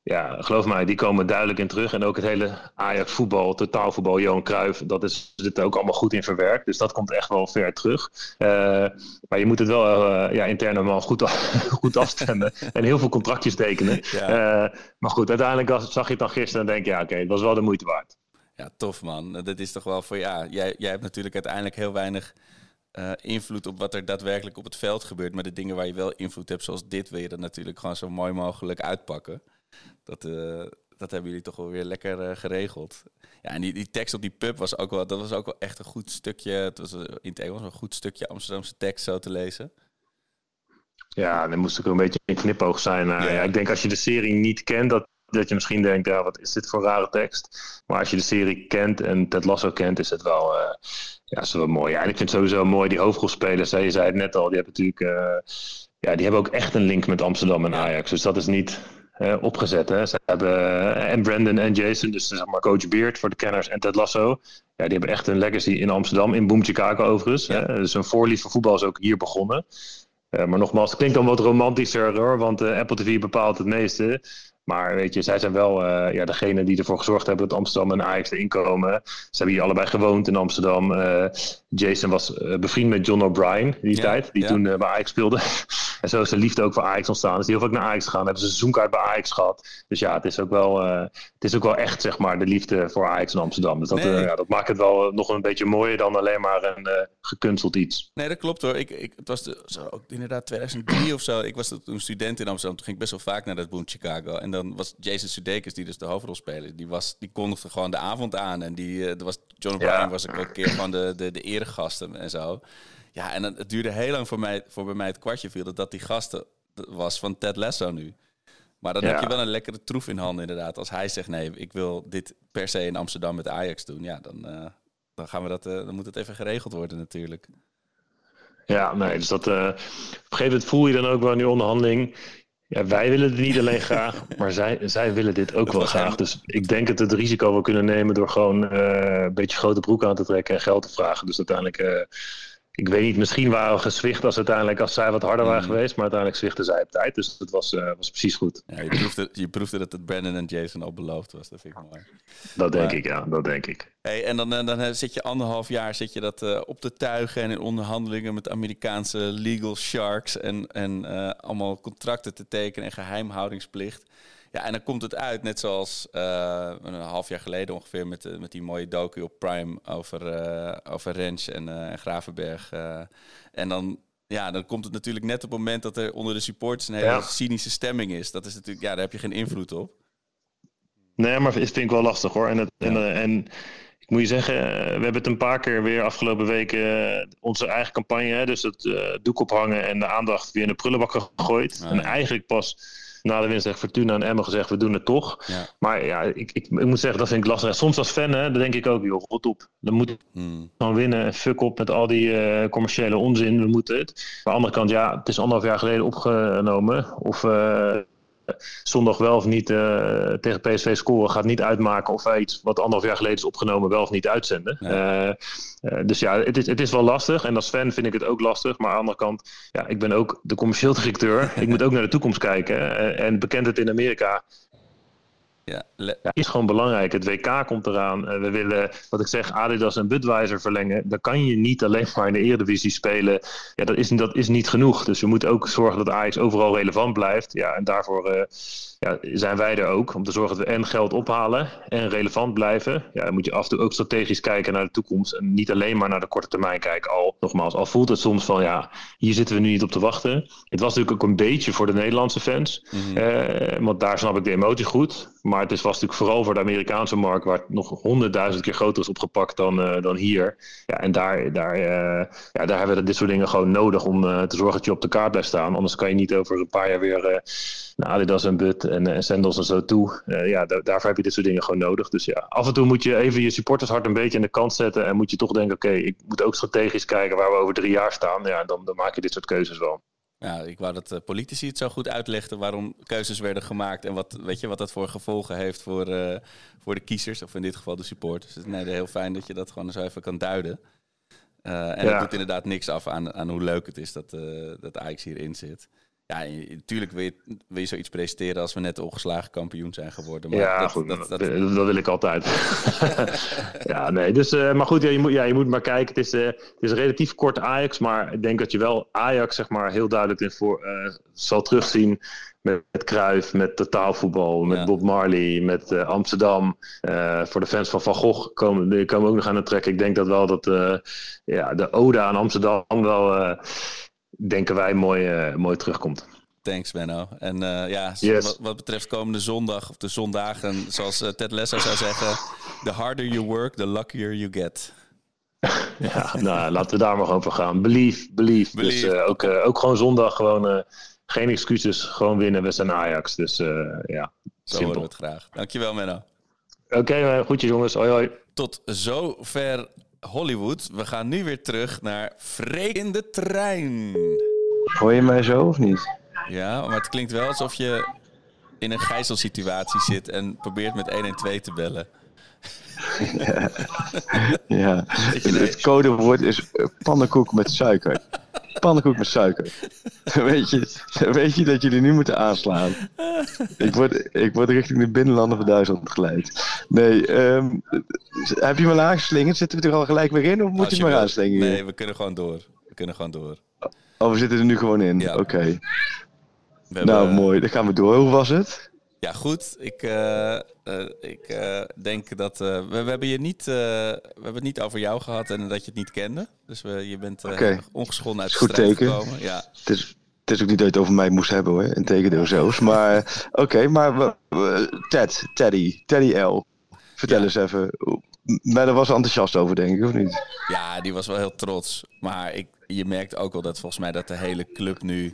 ja, geloof mij, die komen duidelijk in terug. En ook het hele Ajax voetbal, totaalvoetbal, Johan Cruijff, dat is, zit ook allemaal goed in verwerkt. Dus dat komt echt wel ver terug. Uh, maar je moet het wel uh, ja, intern allemaal goed, goed afstemmen. en heel veel contractjes tekenen. Ja. Uh, maar goed, uiteindelijk zag je het dan gisteren en denk je, ja oké, het was wel de moeite waard. Ja, tof man. Dat is toch wel voor, ja, jij, jij hebt natuurlijk uiteindelijk heel weinig... Uh, invloed op wat er daadwerkelijk op het veld gebeurt. Maar de dingen waar je wel invloed hebt, zoals dit, wil je dan natuurlijk gewoon zo mooi mogelijk uitpakken. Dat, uh, dat hebben jullie toch wel weer lekker uh, geregeld. Ja, en die, die tekst op die pub was ook wel, dat was ook wel echt een goed stukje. Het was in het Engels een goed stukje Amsterdamse tekst zo te lezen. Ja, dan moest ook een beetje een knipoog zijn. Uh, ja. ja. ik denk als je de serie niet kent, dat, dat je misschien denkt, ja, wat is dit voor rare tekst? Maar als je de serie kent en Ted Lasso kent, is het wel, uh, ja, is wel mooi. Ja, en ik vind het sowieso mooi, die hoofdrolspelers, je zei het net al, die hebben natuurlijk, ja, die hebben ook echt een link met Amsterdam en Ajax. Dus dat is niet, uh, opgezet. Hè. Ze hebben uh, en Brandon en Jason, dus zeg maar coach Beard voor de kenners en Ted Lasso. Ja, die hebben echt een legacy in Amsterdam, in Boom Chicago overigens. Ja. Hè. Dus een voorliefde voor voetbal is ook hier begonnen. Uh, maar nogmaals, het klinkt dan wat romantischer hoor, want Apple TV bepaalt het meeste. Maar weet je, zij zijn wel uh, ja, degene die ervoor gezorgd hebben dat Amsterdam en Ajax erin komen. Ze hebben hier allebei gewoond in Amsterdam. Jason was bevriend met John O'Brien die ja, tijd, die ja. toen bij Ajax speelde. En zo is de liefde ook voor Ajax ontstaan. Dus die heel vaak naar Ajax gegaan. Hebben ze een seizoenkaart bij Ajax gehad. Dus ja, het is ook wel, het is ook wel echt zeg maar de liefde voor Ajax in Amsterdam. Dus dat, nee. ja, dat maakt het wel nog een beetje mooier dan alleen maar een gekunsteld iets. Nee, dat klopt hoor. Ik, ik, het was de, zo, inderdaad 2003 of zo. Ik was toen student in Amsterdam. Toen ging ik best wel vaak naar dat Boom Chicago. En dan was Jason Sudeikis, die dus de hoofdrol speelde, die, was, die kondigde gewoon de avond aan. En die, uh, er was, John O'Brien ja. was ook een keer van de, de, de eregasten en zo. Ja, en het duurde heel lang voor, mij, voor bij mij het kwartje viel dat dat die gasten was van Ted Lasso nu. Maar dan ja. heb je wel een lekkere troef in handen inderdaad. Als hij zegt, nee, ik wil dit per se in Amsterdam met Ajax doen. Ja, dan, uh, dan, gaan we dat, uh, dan moet het even geregeld worden natuurlijk. Ja, nee, dus dat, uh, op een gegeven moment voel je dan ook wel in die onderhandeling. Ja, wij willen het niet alleen graag, maar zij, zij willen dit ook wel graag. Dus ik denk dat het risico wel kunnen nemen door gewoon een beetje grote broek aan te trekken en geld te vragen. Dus uiteindelijk ik weet niet, misschien waren we gezwicht als uiteindelijk als zij wat harder waren Mm. geweest, maar uiteindelijk zwichten zij op tijd. Dus dat was, uh, was precies goed. Ja, je, proefde, je proefde dat het Brandon en Jason al beloofd was. Dat vind ik mooi. Dat denk Maar- ik, ja, dat denk ik. Hey, en dan, eh, dan eh, zit je anderhalf jaar zit je dat eh, op te tuigen en in onderhandelingen met Amerikaanse legal sharks en, en eh, allemaal contracten te tekenen en geheimhoudingsplicht. Ja, en dan komt het uit, net zoals eh, een half jaar geleden ongeveer met, eh, met die mooie docu op Prime over, eh over Rens en, en Gravenberg. en dan, ja, dan komt het natuurlijk net op het moment dat er onder de supporters een hele Ja. cynische stemming is. Dat is natuurlijk, ja, daar heb je geen invloed op. Nee, maar het vind ik wel lastig hoor. En, het, en, Ja. en ik moet je zeggen, we hebben het een paar keer weer afgelopen weken onze eigen campagne, hè, dus het doek ophangen en de aandacht weer in de prullenbak gegooid. Ah, en eigenlijk pas na de winst tegen Fortuna en Emmen gezegd, we doen het toch. Ja. Maar ja, ik, ik, ik moet zeggen, dat vind ik lastig. Soms als fan, hè, dan denk ik ook, joh, rot op. Dan moet Hmm. gewoon winnen. en Fuck op met al die eh, commerciële onzin. We moeten het. Aan de andere kant, ja, het is anderhalf jaar geleden opgenomen. Of eh, zondag wel of niet eh, tegen PSV scoren gaat niet uitmaken of wij iets wat anderhalf jaar geleden is opgenomen wel of niet uitzenden. Nee. Eh, eh, dus ja, het is, het is wel lastig. En als fan vind ik het ook lastig. Maar aan de andere kant, ja, ik ben ook de commercieel directeur. ik moet ook naar de toekomst kijken. En bekend het in Amerika Ja, is gewoon belangrijk. Het WK komt eraan. Eh, we willen, wat ik zeg, Adidas en Budweiser verlengen. Dan kan je niet alleen maar in de Eredivisie spelen. Ja, dat is, dat is niet genoeg. Dus je moet ook zorgen dat Ajax overal relevant blijft. Ja, en daarvoor eh, ja, zijn wij er ook. Om te zorgen dat we en geld ophalen en relevant blijven. Ja, dan moet je af en toe ook strategisch kijken naar de toekomst. En niet alleen maar naar de korte termijn kijken. Al, nogmaals, al voelt het soms van ja, hier zitten we nu niet op te wachten. Het was natuurlijk ook een beetje voor de Nederlandse fans. Mhm. Eh, want daar snap ik de emotie goed. Maar het is, was natuurlijk vooral voor de Amerikaanse markt, waar het nog honderdduizend keer groter is opgepakt dan, eh, dan hier. Ja, en daar, daar, eh, ja, daar hebben we dit soort dingen gewoon nodig om eh, te zorgen dat je op de kaart blijft staan. Anders kan je niet over een paar jaar weer naar Adidas en Bud en, en Sandals en zo toe. Ja, da- daarvoor heb je dit soort dingen gewoon nodig. Dus ja, af en toe moet je even je supportershart een beetje aan de kant zetten. En moet je toch denken, oké, ik moet ook strategisch kijken waar we over drie jaar staan. Ja, dan, dan maak je dit soort keuzes wel. Ja, ik wou dat de politici het zo goed uitlegden waarom keuzes werden gemaakt en wat, weet je, wat dat voor gevolgen heeft voor, eh, voor de kiezers, of in dit geval de supporters. Dus nee, heel fijn dat je dat gewoon zo even kan duiden. Eh, en Ja. dat doet inderdaad niks af aan, aan hoe leuk het is dat, eh dat Ajax hierin zit. Ja, natuurlijk wil je, wil je zoiets presenteren als we net ongeslagen kampioen zijn geworden. Maar ja, dat, goed, dat, dat, dat- dat, wil ik altijd. ja, nee, dus, eh, maar goed, ja, je, moet, ja, je moet maar kijken. Het is, eh, het is een relatief kort Ajax, maar ik denk dat je wel Ajax zeg maar, heel duidelijk in voor, eh, zal terugzien met, met Cruijff, met totaalvoetbal, met Ja. Bob Marley, met Amsterdam. Voor de fans van Van Gogh komen, die komen ook nog aan het trekken. Ik denk dat wel dat ja, de ode aan Amsterdam wel, denken wij, mooi, eh, mooi terugkomt. Thanks, Benno. En eh, ja, Yes. wat, wat betreft komende zondag, of de zondagen, zoals eh, Ted Lasso zou zeggen, the harder you work, the luckier you get. Ja, nou, laten we daar maar gewoon voor gaan. Believe, believe. Dus ook, ook gewoon zondag gewoon geen excuses. Gewoon winnen. We zijn Ajax. Dus ja, Zo horen we simpel. het graag. Dankjewel, Menno. Oké, eh, goedjes jongens. Hoi hoi. Tot zover Hollywood. We gaan nu weer terug naar Freek in de trein. Hoor je mij zo of niet? Ja, maar het klinkt wel alsof je in een gijzelsituatie zit en probeert met 112 te bellen. Ja. Nee. Het codewoord is pannenkoek met suiker. Pannenkoek met suiker. weet, je, weet je dat jullie nu moeten aanslaan? Ik word, ik word richting de binnenlanden van Duitsland geleid. Nee, ehm, heb je me al aangeslingerd? Zitten we er al gelijk weer in? Of moet Als je me aanslingeren? Nee, we kunnen gewoon door. We kunnen gewoon door. Oh, we zitten er nu gewoon in. Ja. Oké. Nou, mooi. Dan gaan we door. Hoe was het? Ja, goed. Ik, eh, eh, ik eh, denk dat... we, we hebben je niet, we hebben het niet over jou gehad en dat je het niet kende. Dus we, je bent Oké. ongeschonden uit de goed strijd teken. gekomen. Ja. Het is, het is ook niet dat je het over mij moest hebben hoor. Integendeel zelfs. Maar oké, maar we- we- Ted, Teddy, Teddy L. Vertel Ja. eens even. Men was enthousiast over, denk ik, of niet? ja, die was wel heel trots. Maar ik, je merkt ook wel dat volgens mij dat de hele club nu...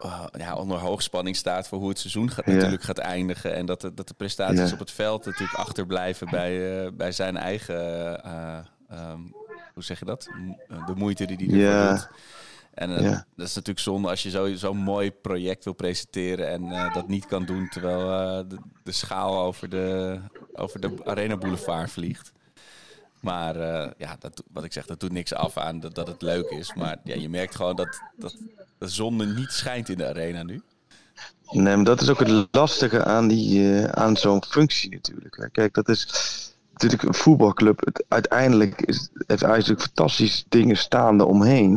eh, ja, onder hoogspanning staat voor hoe het seizoen gaat, Ja. natuurlijk gaat eindigen. En dat de, dat de prestaties Ja. op het veld natuurlijk achterblijven bij, eh, bij zijn eigen ehm, hoe zeg je dat? De moeite die die ervoor doet. En Ja. dat is natuurlijk zonde als je zo- zo'n mooi project wil presenteren en dat niet kan doen terwijl de, de schaal over de, over de Arena Boulevard vliegt. Maar eh, ja, dat, wat ik zeg, dat doet niks af aan dat, dat het leuk is. Maar ja, je merkt gewoon dat, dat de zon niet schijnt in de arena nu. Nee, maar dat is ook het lastige aan, die, eh, aan zo'n functie natuurlijk. Kijk, dat is natuurlijk een voetbalclub. Uiteindelijk is, heeft natuurlijk fantastische dingen staande omheen.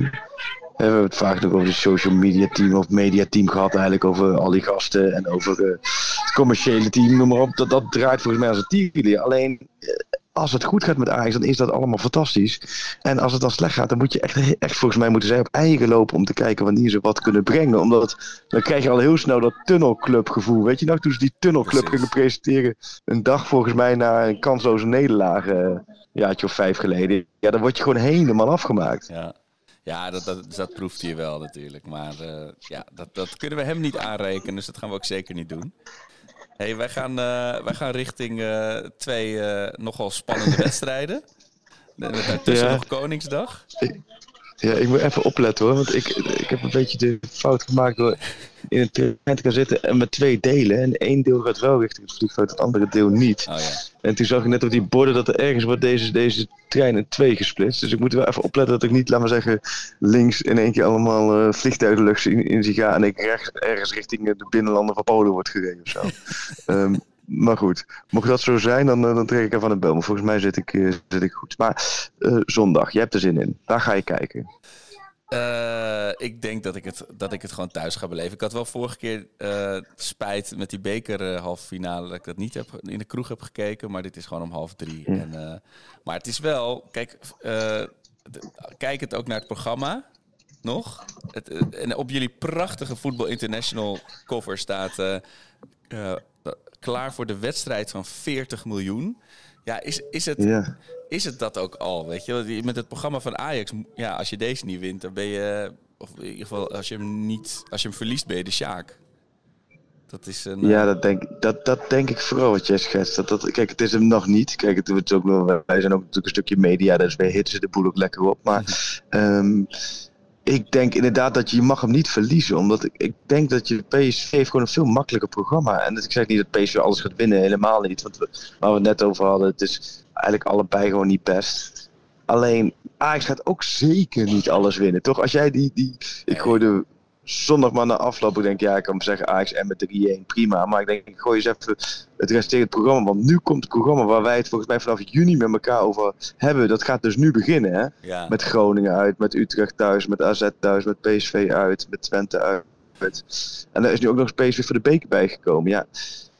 We hebben het vaak over het social media team of media team gehad eigenlijk. Over al die gasten en over eh, het commerciële team, noem maar op. Dat, dat draait volgens mij als een tierenlier. Alleen als het goed gaat met Ajax, dan is dat allemaal fantastisch. En als het dan slecht gaat, dan moet je echt, echt volgens mij moeten zij op eigen lopen om te kijken wanneer ze wat kunnen brengen. Omdat dan krijg je al heel snel dat tunnelclub gevoel. Weet je nog, toen ze die tunnelclub gingen presenteren, een dag volgens mij na een kansloze nederlaag, eh, een jaartje of vijf geleden. Ja, dan word je gewoon helemaal afgemaakt. Ja, ja dat, dat, dat proeft hij wel natuurlijk. Maar eh, ja, dat, dat kunnen we hem niet aanrekenen, dus dat gaan we ook zeker niet doen. Hey, wij, gaan, eh, wij gaan richting eh, twee eh, nogal spannende wedstrijden. Met daartussen Ja. nog Koningsdag. Ja, ik moet even opletten hoor, want ik, ik heb een beetje de fout gemaakt door in een trein te gaan zitten en met twee delen. En één deel gaat wel richting het vliegveld, het andere deel niet. Oh ja. En toen zag ik net op die borden dat er ergens wordt deze, deze trein in twee gesplitst. Dus ik moet wel even opletten dat ik niet, laat maar zeggen, links in één keer allemaal eh vliegtuigen de lucht in, in zie gaan. En ik rechts, ergens richting de binnenlanden van Polen wordt gereden of zo. Ehm, maar goed, mocht dat zo zijn, dan, eh, dan trek ik even aan de bel. Maar volgens mij zit ik, eh, zit ik goed. Maar eh, zondag, je hebt er zin in. Daar ga je kijken. Ik denk dat ik, het, dat ik het gewoon thuis ga beleven. Ik had wel vorige keer spijt met die beker halve finale dat ik dat niet heb, in de kroeg heb gekeken. Maar dit is gewoon om half drie. En, maar het is wel, kijk, kijk het ook naar het programma nog. Het, en op jullie prachtige Voetbal International cover staat klaar voor de wedstrijd van 40 miljoen. Ja, is, is het Ja. is het dat ook al, weet je? Met het programma van Ajax, ja, als je deze niet wint, dan ben je, of in ieder geval als je hem niet, als je hem verliest, ben je de Sjaak. Dat is een. Ja, dat denk, dat, dat denk ik vooral wat jij schetst. Dat, dat, kijk, het is hem nog niet. Kijk, het, het is ook nog, wij zijn ook natuurlijk een stukje media, dus wij hitten ze de boel ook lekker op. Maar ehm, ik denk inderdaad dat je, je mag hem niet verliezen. Omdat ik, ik denk dat je PSV heeft gewoon een veel makkelijker programma. En ik zeg niet dat PSV alles gaat winnen, helemaal niet. Want we, waar we het net over hadden, het is eigenlijk allebei gewoon niet best. Alleen, Ajax gaat ook zeker niet alles winnen, toch? Als jij die, die ik gooide zondag maar na afloop, ik denk, ja, ik kan zeggen Ajax en met 3-1, prima. Maar ik denk, ik gooi eens even het resterend programma. Want nu komt het programma waar wij het volgens mij vanaf juni met elkaar over hebben. Dat gaat dus nu beginnen, hè? ja. Met Groningen uit, met Utrecht thuis, met AZ thuis, met PSV uit, met Twente uit. En er is nu ook nog eens PSV voor de beker bijgekomen. Ja,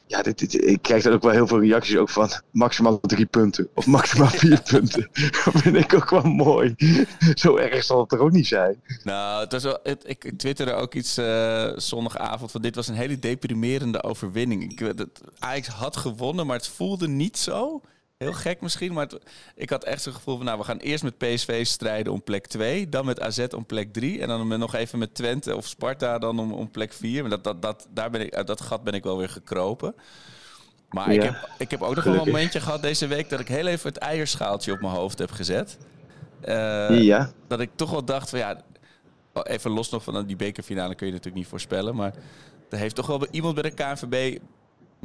ja dit, ik krijg dan ook wel heel veel reacties ook van maximaal drie punten of maximaal vier punten. Dat vind ik ook wel mooi. Zo erg zal het er ook niet zijn. Nou, het was wel, ik twitterde ook iets eh, zondagavond van dit was een hele deprimerende overwinning. Ik, weet het, Ajax had gewonnen, maar het voelde niet zo. Heel gek misschien, maar het- ik had echt zo'n gevoel van... nou, we gaan eerst met PSV strijden om plek 2... dan met AZ om plek 3... en dan met- nog even met Twente of Sparta dan om, om plek 4. Maar dat, dat, dat, daar ben ik, uit dat gat ben ik wel weer gekropen. Maar ik, heb, ik heb ook nog wel een gelukkig. momentje gehad deze week... dat ik heel even het eierschaaltje op mijn hoofd heb gezet. Eh, ja, dat ik toch wel dacht van ja, oh, even los nog van die bekerfinale kun je natuurlijk niet voorspellen, maar er heeft toch wel iemand bij de KNVB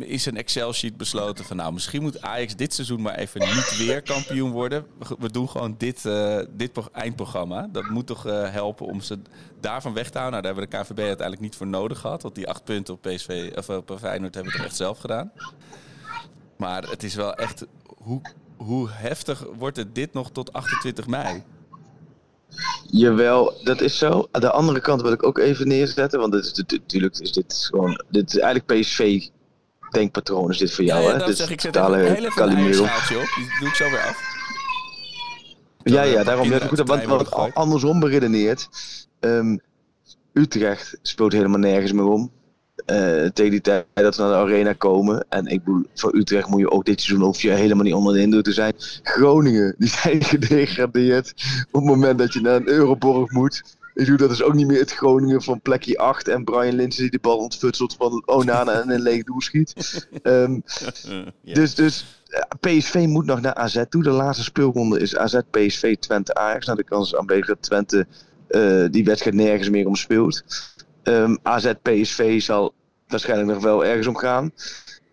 in zijn Excel-sheet besloten van nou, misschien moet Ajax dit seizoen maar even niet weer kampioen worden. We, doen gewoon dit, eh, dit pro- eindprogramma. Dat moet toch eh, helpen om ze daarvan weg te houden. Nou, daar hebben we de KNVB uiteindelijk niet voor nodig gehad, want die acht punten op PSV of op Feyenoord hebben we toch echt zelf gedaan. Maar het is wel echt hoe, hoe heftig wordt het dit nog tot 28 mei? jawel, dat is zo. Aan de andere kant wil ik ook even neerzetten, want dit is natu- natuurlijk is dit gewoon, dit is eigenlijk PSV denkpatroon is dit voor jou, ja, hè? dat Dit zeg ik. Zet even, heel even een eierschaaltje op. Die doe ik zo weer af. Ja, ja, een daarom. paar Ja, goed, want, want andersom beredeneerd. ehm, Utrecht speelt helemaal nergens meer om. Eh, tegen die tijd dat we naar de arena komen. En ik bedoel, voor Utrecht moet je ook dit seizoen hoef je helemaal niet onder de indruk te zijn. Groningen, die zijn gedegradeerd. Op het moment dat je naar een Euroborg moet. Ik bedoel, dat is ook niet meer het Groningen van plekje 8 en Brian Linsen die de bal ontfutselt van Onana en een leeg doel schiet. Ehm, Ja. Dus, dus eh, PSV moet nog naar AZ toe. De laatste speelronde is AZ, PSV, Twente, Ajax. Nou, de kans is aanwezig dat Twente eh, die wedstrijd nergens meer om speelt. Ehm, AZ, PSV zal waarschijnlijk nog wel ergens om gaan.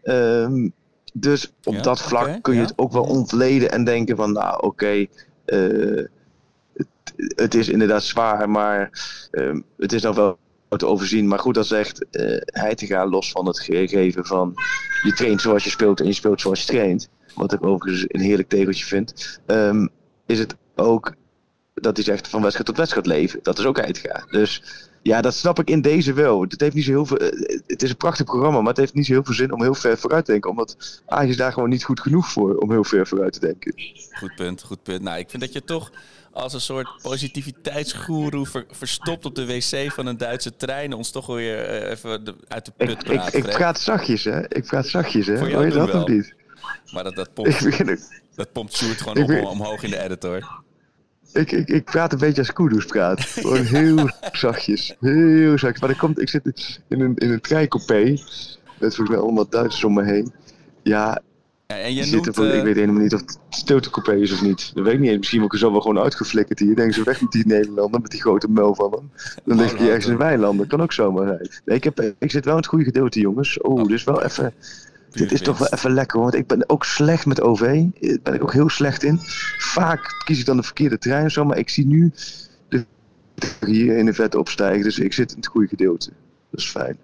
Ehm, dus op Ja, dat vlak kun je ja. het ook wel ontleden en denken van, nou oké, eh, het is inderdaad zwaar, maar ehm, het is nog wel te overzien. Maar goed, dat zegt eh Heitinga los van het gegeven van je traint zoals je speelt en je speelt zoals je traint. Wat ik overigens een heerlijk tegeltje vind. ehm, is het ook dat hij zegt van wedstrijd tot wedstrijd leven. Dat is ook Heitinga. Dus ja, dat snap ik in deze wel. Het, heeft niet zo heel veel, eh, het is een prachtig programma, maar het heeft niet zo heel veel zin om heel ver vooruit te denken. Omdat Ajax daar gewoon niet goed genoeg voor om heel ver vooruit te denken. Goed punt, goed punt. Nou, ik vind dat je toch als een soort positiviteitsgoeroe ver- verstopt op de wc van een Duitse trein ons toch weer eh, even de- uit de put Ik, ik, praat. ik praat zachtjes, hè? Ik praat zachtjes, hè? Hoor je dat of niet? Maar dat, dat, pompt, dat pompt Sjoerd gewoon Ik op, ben- omhoog in de editor. ik, ik, ik praat een beetje als Kudus praat. Gewoon heel zachtjes. Heel zachtjes. Maar er komt, ik zit in een, in een. Met volgens mij allemaal Duitsers om me heen. Ja, Ja, en die je zitten noemt... voor, eh, ik weet helemaal niet of het stiltecoupé is of niet. Dat weet ik niet. Misschien word ik er zo wel gewoon uitgeflikkerd hier. Denken ze weg met die Nederlander, met die grote mel van hem. Dan lig ik hier ergens in Wijnlanden. Kan ook zomaar zijn. Nee, ik, heb, ik zit wel in het goede gedeelte, jongens. Oh. is wel even... Dit is toch wel even lekker, want ik ben ook slecht met OV. Daar ben ik ook heel slecht in. Vaak kies ik dan de verkeerde trein of zo, maar ik zie nu de hier in de vet opstijgen. Dus ik zit in het goede gedeelte. Dat is fijn.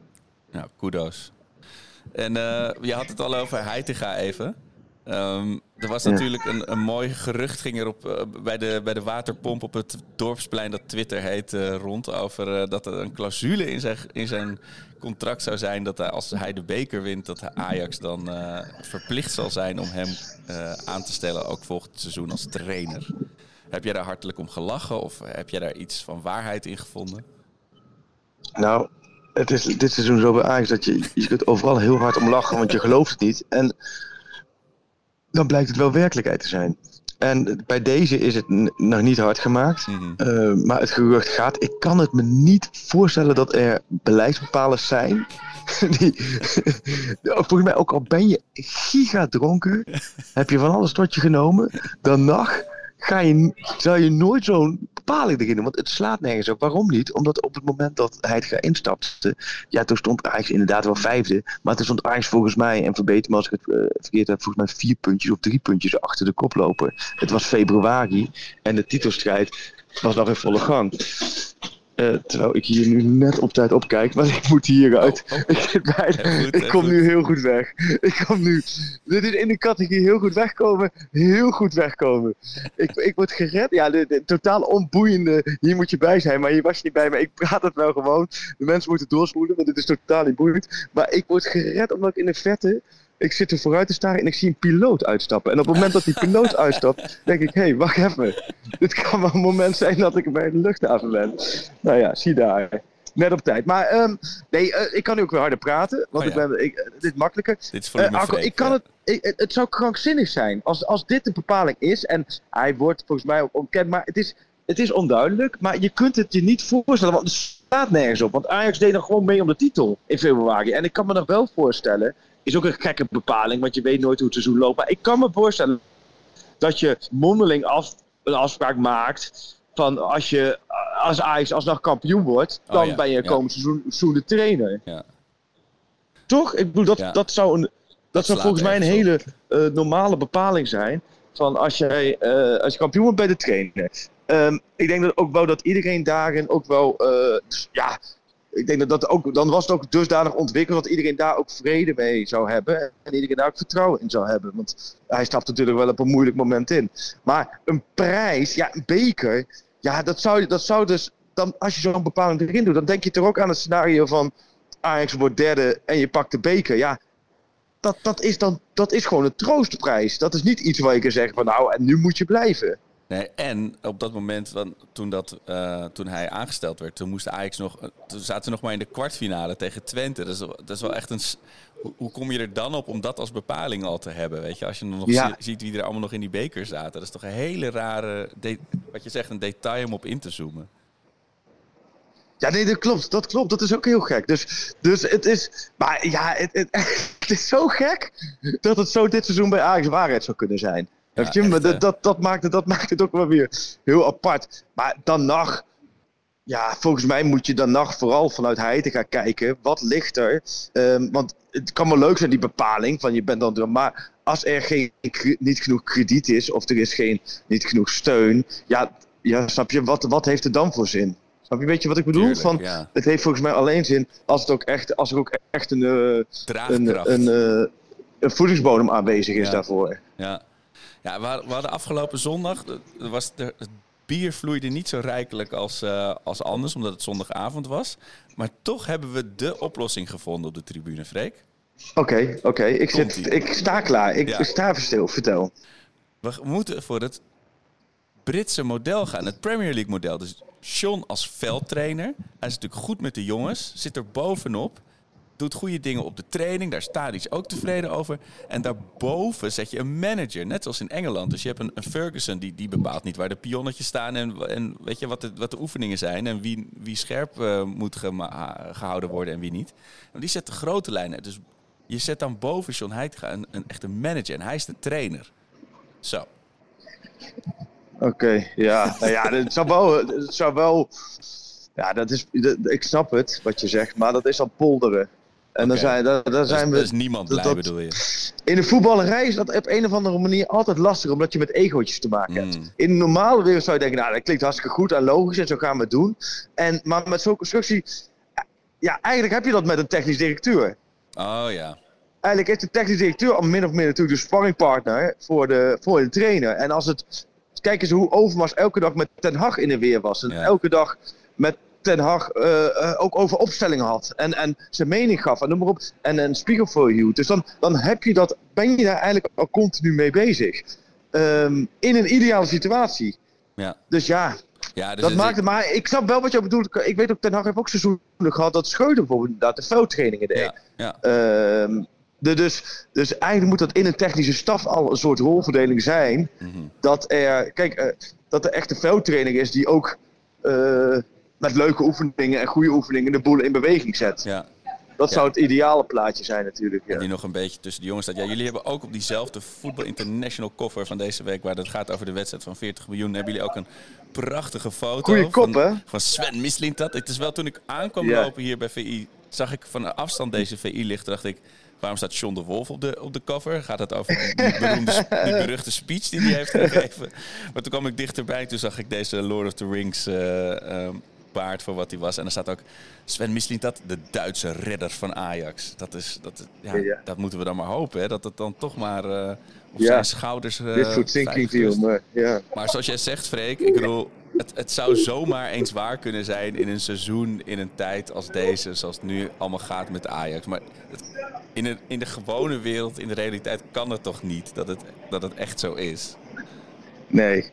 Nou, kudos. En eh, je had het al over Heitinga even. Ehm, er was Ja. natuurlijk een, een mooi gerucht ging er op, eh, bij, de, bij de waterpomp op het dorpsplein dat Twitter heet eh, rond over dat er een clausule in zijn, in zijn contract zou zijn dat hij, als hij de beker wint, dat Ajax dan verplicht zal zijn om hem aan te stellen, ook volgend seizoen als trainer. Heb jij daar hartelijk om gelachen of heb jij daar iets van waarheid in gevonden? Nou, het is dit seizoen zo bij Ajax dat je, je kunt overal heel hard om lachen, want je gelooft het niet. En dan blijkt het wel werkelijkheid te zijn. En bij deze is het nog niet hard gemaakt. Mhm. Eh, maar het gerucht gaat. Ik kan het me niet voorstellen dat er beleidsbepalers zijn. Die, volgens mij, ook al ben je giga dronken, heb je van alles tot je genomen, dan nog ga je, zou je nooit zo'n bepaling erin doen. Want het slaat nergens op. Waarom niet? Omdat op het moment dat hij gaat instapte, ja, toen stond Ajax inderdaad wel vijfde. Maar toen stond Ajax volgens mij, en verbeter me als ik het eh, verkeerd heb, volgens mij vier puntjes of drie puntjes achter de koploper. Het was februari en de titelstrijd was nog in volle gang. Eh, terwijl ik hier nu net op tijd opkijk, maar ik moet hieruit. Oh, oh. Ik, bijna- goed, ik kom goed. nu heel goed weg. Ik kom nu. Dit is in de categorie heel goed wegkomen. Heel goed wegkomen. Ik, ik word gered. Ja, de, de totaal onboeiende. Hier moet je bij zijn, maar hier was je niet bij. Maar ik praat het wel gewoon. De mensen moeten doorspoelen, want dit is totaal niet boeiend. Maar ik word gered omdat ik in de verte. Ik zit er vooruit te staren en ik zie een piloot uitstappen. En op het moment dat die piloot uitstapt, denk ik: hé, hey, wacht even. Dit kan wel een moment zijn dat ik bij de luchthaven ben. Nou ja, zie daar. Net op tijd. Maar ehm, nee, eh, ik kan nu ook weer harder praten. Want Oh ik ja. ben, ik, dit is makkelijker. Dit is Eh, Arco, ik kan ja. het, ik, het, het zou krankzinnig zijn als, als dit de bepaling is. En hij wordt volgens mij ook ontkend, maar het is, het is onduidelijk. Maar je kunt het je niet voorstellen, want het staat nergens op. Want Ajax deed nog gewoon mee om de titel in februari. En ik kan me nog wel voorstellen, is ook een gekke bepaling, want je weet nooit hoe het seizoen loopt. Maar ik kan me voorstellen dat je mondeling af, een afspraak maakt van als je als Ajax alsnog kampioen wordt, Oh dan ja, ben je ja. komend seizoen, seizoen de trainer. Ja. Toch? Ik bedoel, dat, dat zou, een, dat zou volgens mij een hele eh, normale bepaling zijn. Van als, jij, eh, als je kampioen wordt bij de trainer. Ehm, ik denk dat ook wel dat iedereen daarin ook wel. eh, dus, ja, ik denk dat dat ook. Dan was het ook dusdanig ontwikkeld dat iedereen daar ook vrede mee zou hebben. En iedereen daar ook vertrouwen in zou hebben. Want hij stapt natuurlijk wel op een moeilijk moment in. Maar een prijs, ja, een beker. Ja, dat zou, dat zou dus. Dan, als je zo'n bepaling erin doet, dan denk je toch ook aan het scenario van. Ajax wordt derde en je pakt de beker. Ja, dat, dat, is dan, dat is gewoon een troostprijs. Dat is niet iets waar je kan zeggen van nou, en nu moet je blijven. Nee, en op dat moment, toen, dat, eh, toen hij aangesteld werd, toen moest Ajax nog. eh, Toen zaten ze nog maar in de kwartfinale tegen Twente. Dat is, dat is wel echt een. Hoe, kom je er dan op om dat als bepaling al te hebben? Weet je, als je nog Ja. zie- ziet wie er allemaal nog in die beker zaten. Dat is toch een hele rare. wat je zegt, een detail om op in te zoomen. Ja, nee, dat klopt. Dat klopt. Dat is ook heel gek. Dus, dus het is. Maar ja, het, het, het is zo gek dat het zo dit seizoen bij Ajax waarheid zou kunnen zijn. Ja, je? Echt, dat, dat, dat, maakt het, dat maakt het ook wel weer heel apart. Maar dan nog. Ja, volgens mij moet je dan nog vooral vanuit Heide gaan kijken. Wat ligt er? Ehm, want het kan wel leuk zijn, die bepaling. Van je bent dan. Maar als er geen, niet genoeg krediet is. Of er is geen, niet genoeg steun. Ja, ja snap je? Wat, wat heeft het dan voor zin? Snap je? Weet je wat ik bedoel? Tuurlijk, van, ja. Het heeft volgens mij alleen zin als, het ook echt, als er ook echt een, eh, een, Draagkracht. een, eh, een voedingsbodem aanwezig is Ja. daarvoor. Ja, ja we, hadden, we hadden afgelopen zondag. Was de, het bier vloeide niet zo rijkelijk als, eh, als anders, omdat het zondagavond was. Maar toch hebben we de oplossing gevonden op de tribune, Freek. Oké, oké. Ik, zit- ik sta klaar. Ik Ja. sta even stil. Vertel. We moeten voor het Britse model gaan, het Premier League model. Dus Sean als veldtrainer. Hij is natuurlijk goed met de jongens, zit er bovenop. Doet goede dingen op de training, daar staat iets ook tevreden over. En daarboven zet je een manager, net zoals in Engeland. Dus je hebt een, een Ferguson, die, die bepaalt niet waar de pionnetjes staan... en, en weet je wat de, wat de oefeningen zijn en wie, wie scherp eh, moet gehouden worden en wie niet. Maar die zet de grote lijnen. Dus je zet dan boven Sean Heitinga een, een echte manager en hij is de trainer. Zo. Oké, ja. nou ja, het zou wel... Het zou wel ja, dat is, ik snap het, wat je zegt. Maar dat is dan polderen. En dan Oké. zijn, daar, zijn is, we... is niemand blij, dat- bedoel je? In de voetballerij is dat op een of andere manier altijd lastig, omdat je met egootjes te maken hebt. Mm. In de normale wereld zou je denken, nou, dat klinkt hartstikke goed en logisch en zo gaan we het doen. En, maar met zo'n constructie, ja, ja, eigenlijk heb je dat met een technisch directeur. Oh ja. Eigenlijk is de technisch directeur al min of meer natuurlijk de sparringpartner voor de, voor de trainer. En als het, kijk eens hoe Overmars elke dag met Ten Hag in de weer was. En Ja. elke dag met Ten Hag eh, eh, ook over opstellingen had. En, en zijn mening gaf en noem maar op. En een spiegel voor je hield. Dus dan, dan heb je dat, ben je daar eigenlijk al continu mee bezig. Ehm, in een ideale situatie. Ja. Dus ja, ja dus dat maakt het. Maar ik snap wel wat je bedoelt. Ik weet ook, Ten Hag heeft ook seizoenen gehad dat Schreuder bijvoorbeeld inderdaad de veldtrainingen deed. Ja, ja. Ehm, de, dus, dus eigenlijk moet dat in een technische staf al een soort rolverdeling zijn. Mhm. Dat er, kijk, eh, dat er echt een veldtraining is die ook met leuke oefeningen en goede oefeningen de boel in beweging zet. ja. Dat Ja. zou het ideale plaatje zijn natuurlijk. En Ja. die nog een beetje tussen de jongens staat. Ja, jullie hebben ook op diezelfde Voetbal International cover van deze week, waar het gaat over de wedstrijd van 40 miljoen, hebben jullie ook een prachtige foto Goeie kop, van, hè? van Sven Mislintat. Het is wel toen ik aankwam Ja. lopen hier bij VI, zag ik van afstand deze VI lichten, dacht ik. Waarom staat John de Wolf op de, op de cover? Gaat het over die, beroemde, die beruchte speech die hij heeft gegeven? Maar toen kwam ik dichterbij. Toen zag ik deze Lord of the Rings eh, ehm, paard voor wat hij was. En er staat ook Sven Mislintat, de Duitse redder van Ajax. Dat, is, dat, ja, Ja. dat moeten we dan maar hopen. Hè? Dat het dan toch maar eh, op Ja. zijn schouders uh, Dit soort me. Ja. Maar zoals jij zegt, Freek, ik bedoel, het, het zou zomaar eens waar kunnen zijn in een seizoen, in een tijd als deze, zoals het nu allemaal gaat met Ajax. Maar het, in, een, in de gewone wereld, in de realiteit, kan het toch niet dat het, dat het echt zo is. Nee.